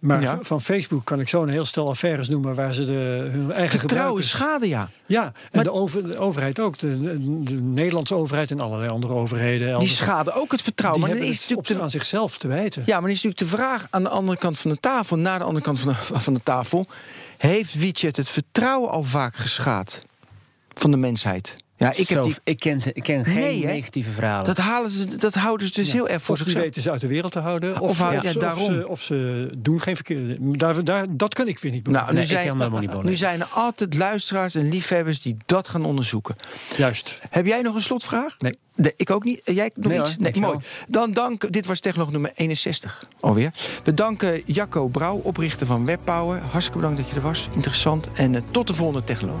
Maar Ja. van Facebook kan ik zo een heel stel affaires noemen waar ze de, hun eigen Vertrouwen gebruikers... schade, ja. Ja, en Maar- de, over, de overheid ook. De, de- de Nederlandse overheid en allerlei andere overheden. Die schaden ook het vertrouwen. die maar dan is het natuurlijk op, aan zichzelf te wijten. Ja, maar dan is natuurlijk de vraag aan de andere kant van de tafel, naar de andere kant van de, van de tafel. Heeft WeChat het vertrouwen al vaak geschaad van de mensheid? Ja, ik, heb die, ik, ken, ze, ik ken geen Nee, negatieve verhalen. dat, halen ze, dat houden ze dus heel erg voor Of die zichzelf. weten ze uit de wereld te houden. Of, Of of, ja, ze, daarom. of, ze, of ze doen geen verkeerde dingen. Daar, daar, dat kan ik weer niet Nou, begrijpen. nu, Nee, zijn, niet nu er altijd luisteraars en liefhebbers die dat gaan onderzoeken. Juist. Heb jij nog een slotvraag? Nee. ik ook niet. Jij nog Nee iets? nee, dankjewel. mooi. Dan dank. Dit was technoloog nummer 61 alweer. We danken Jacco Brouw, oprichter van Webpower. Hartstikke bedankt dat je er was. Interessant. En eh, tot de volgende technoloog.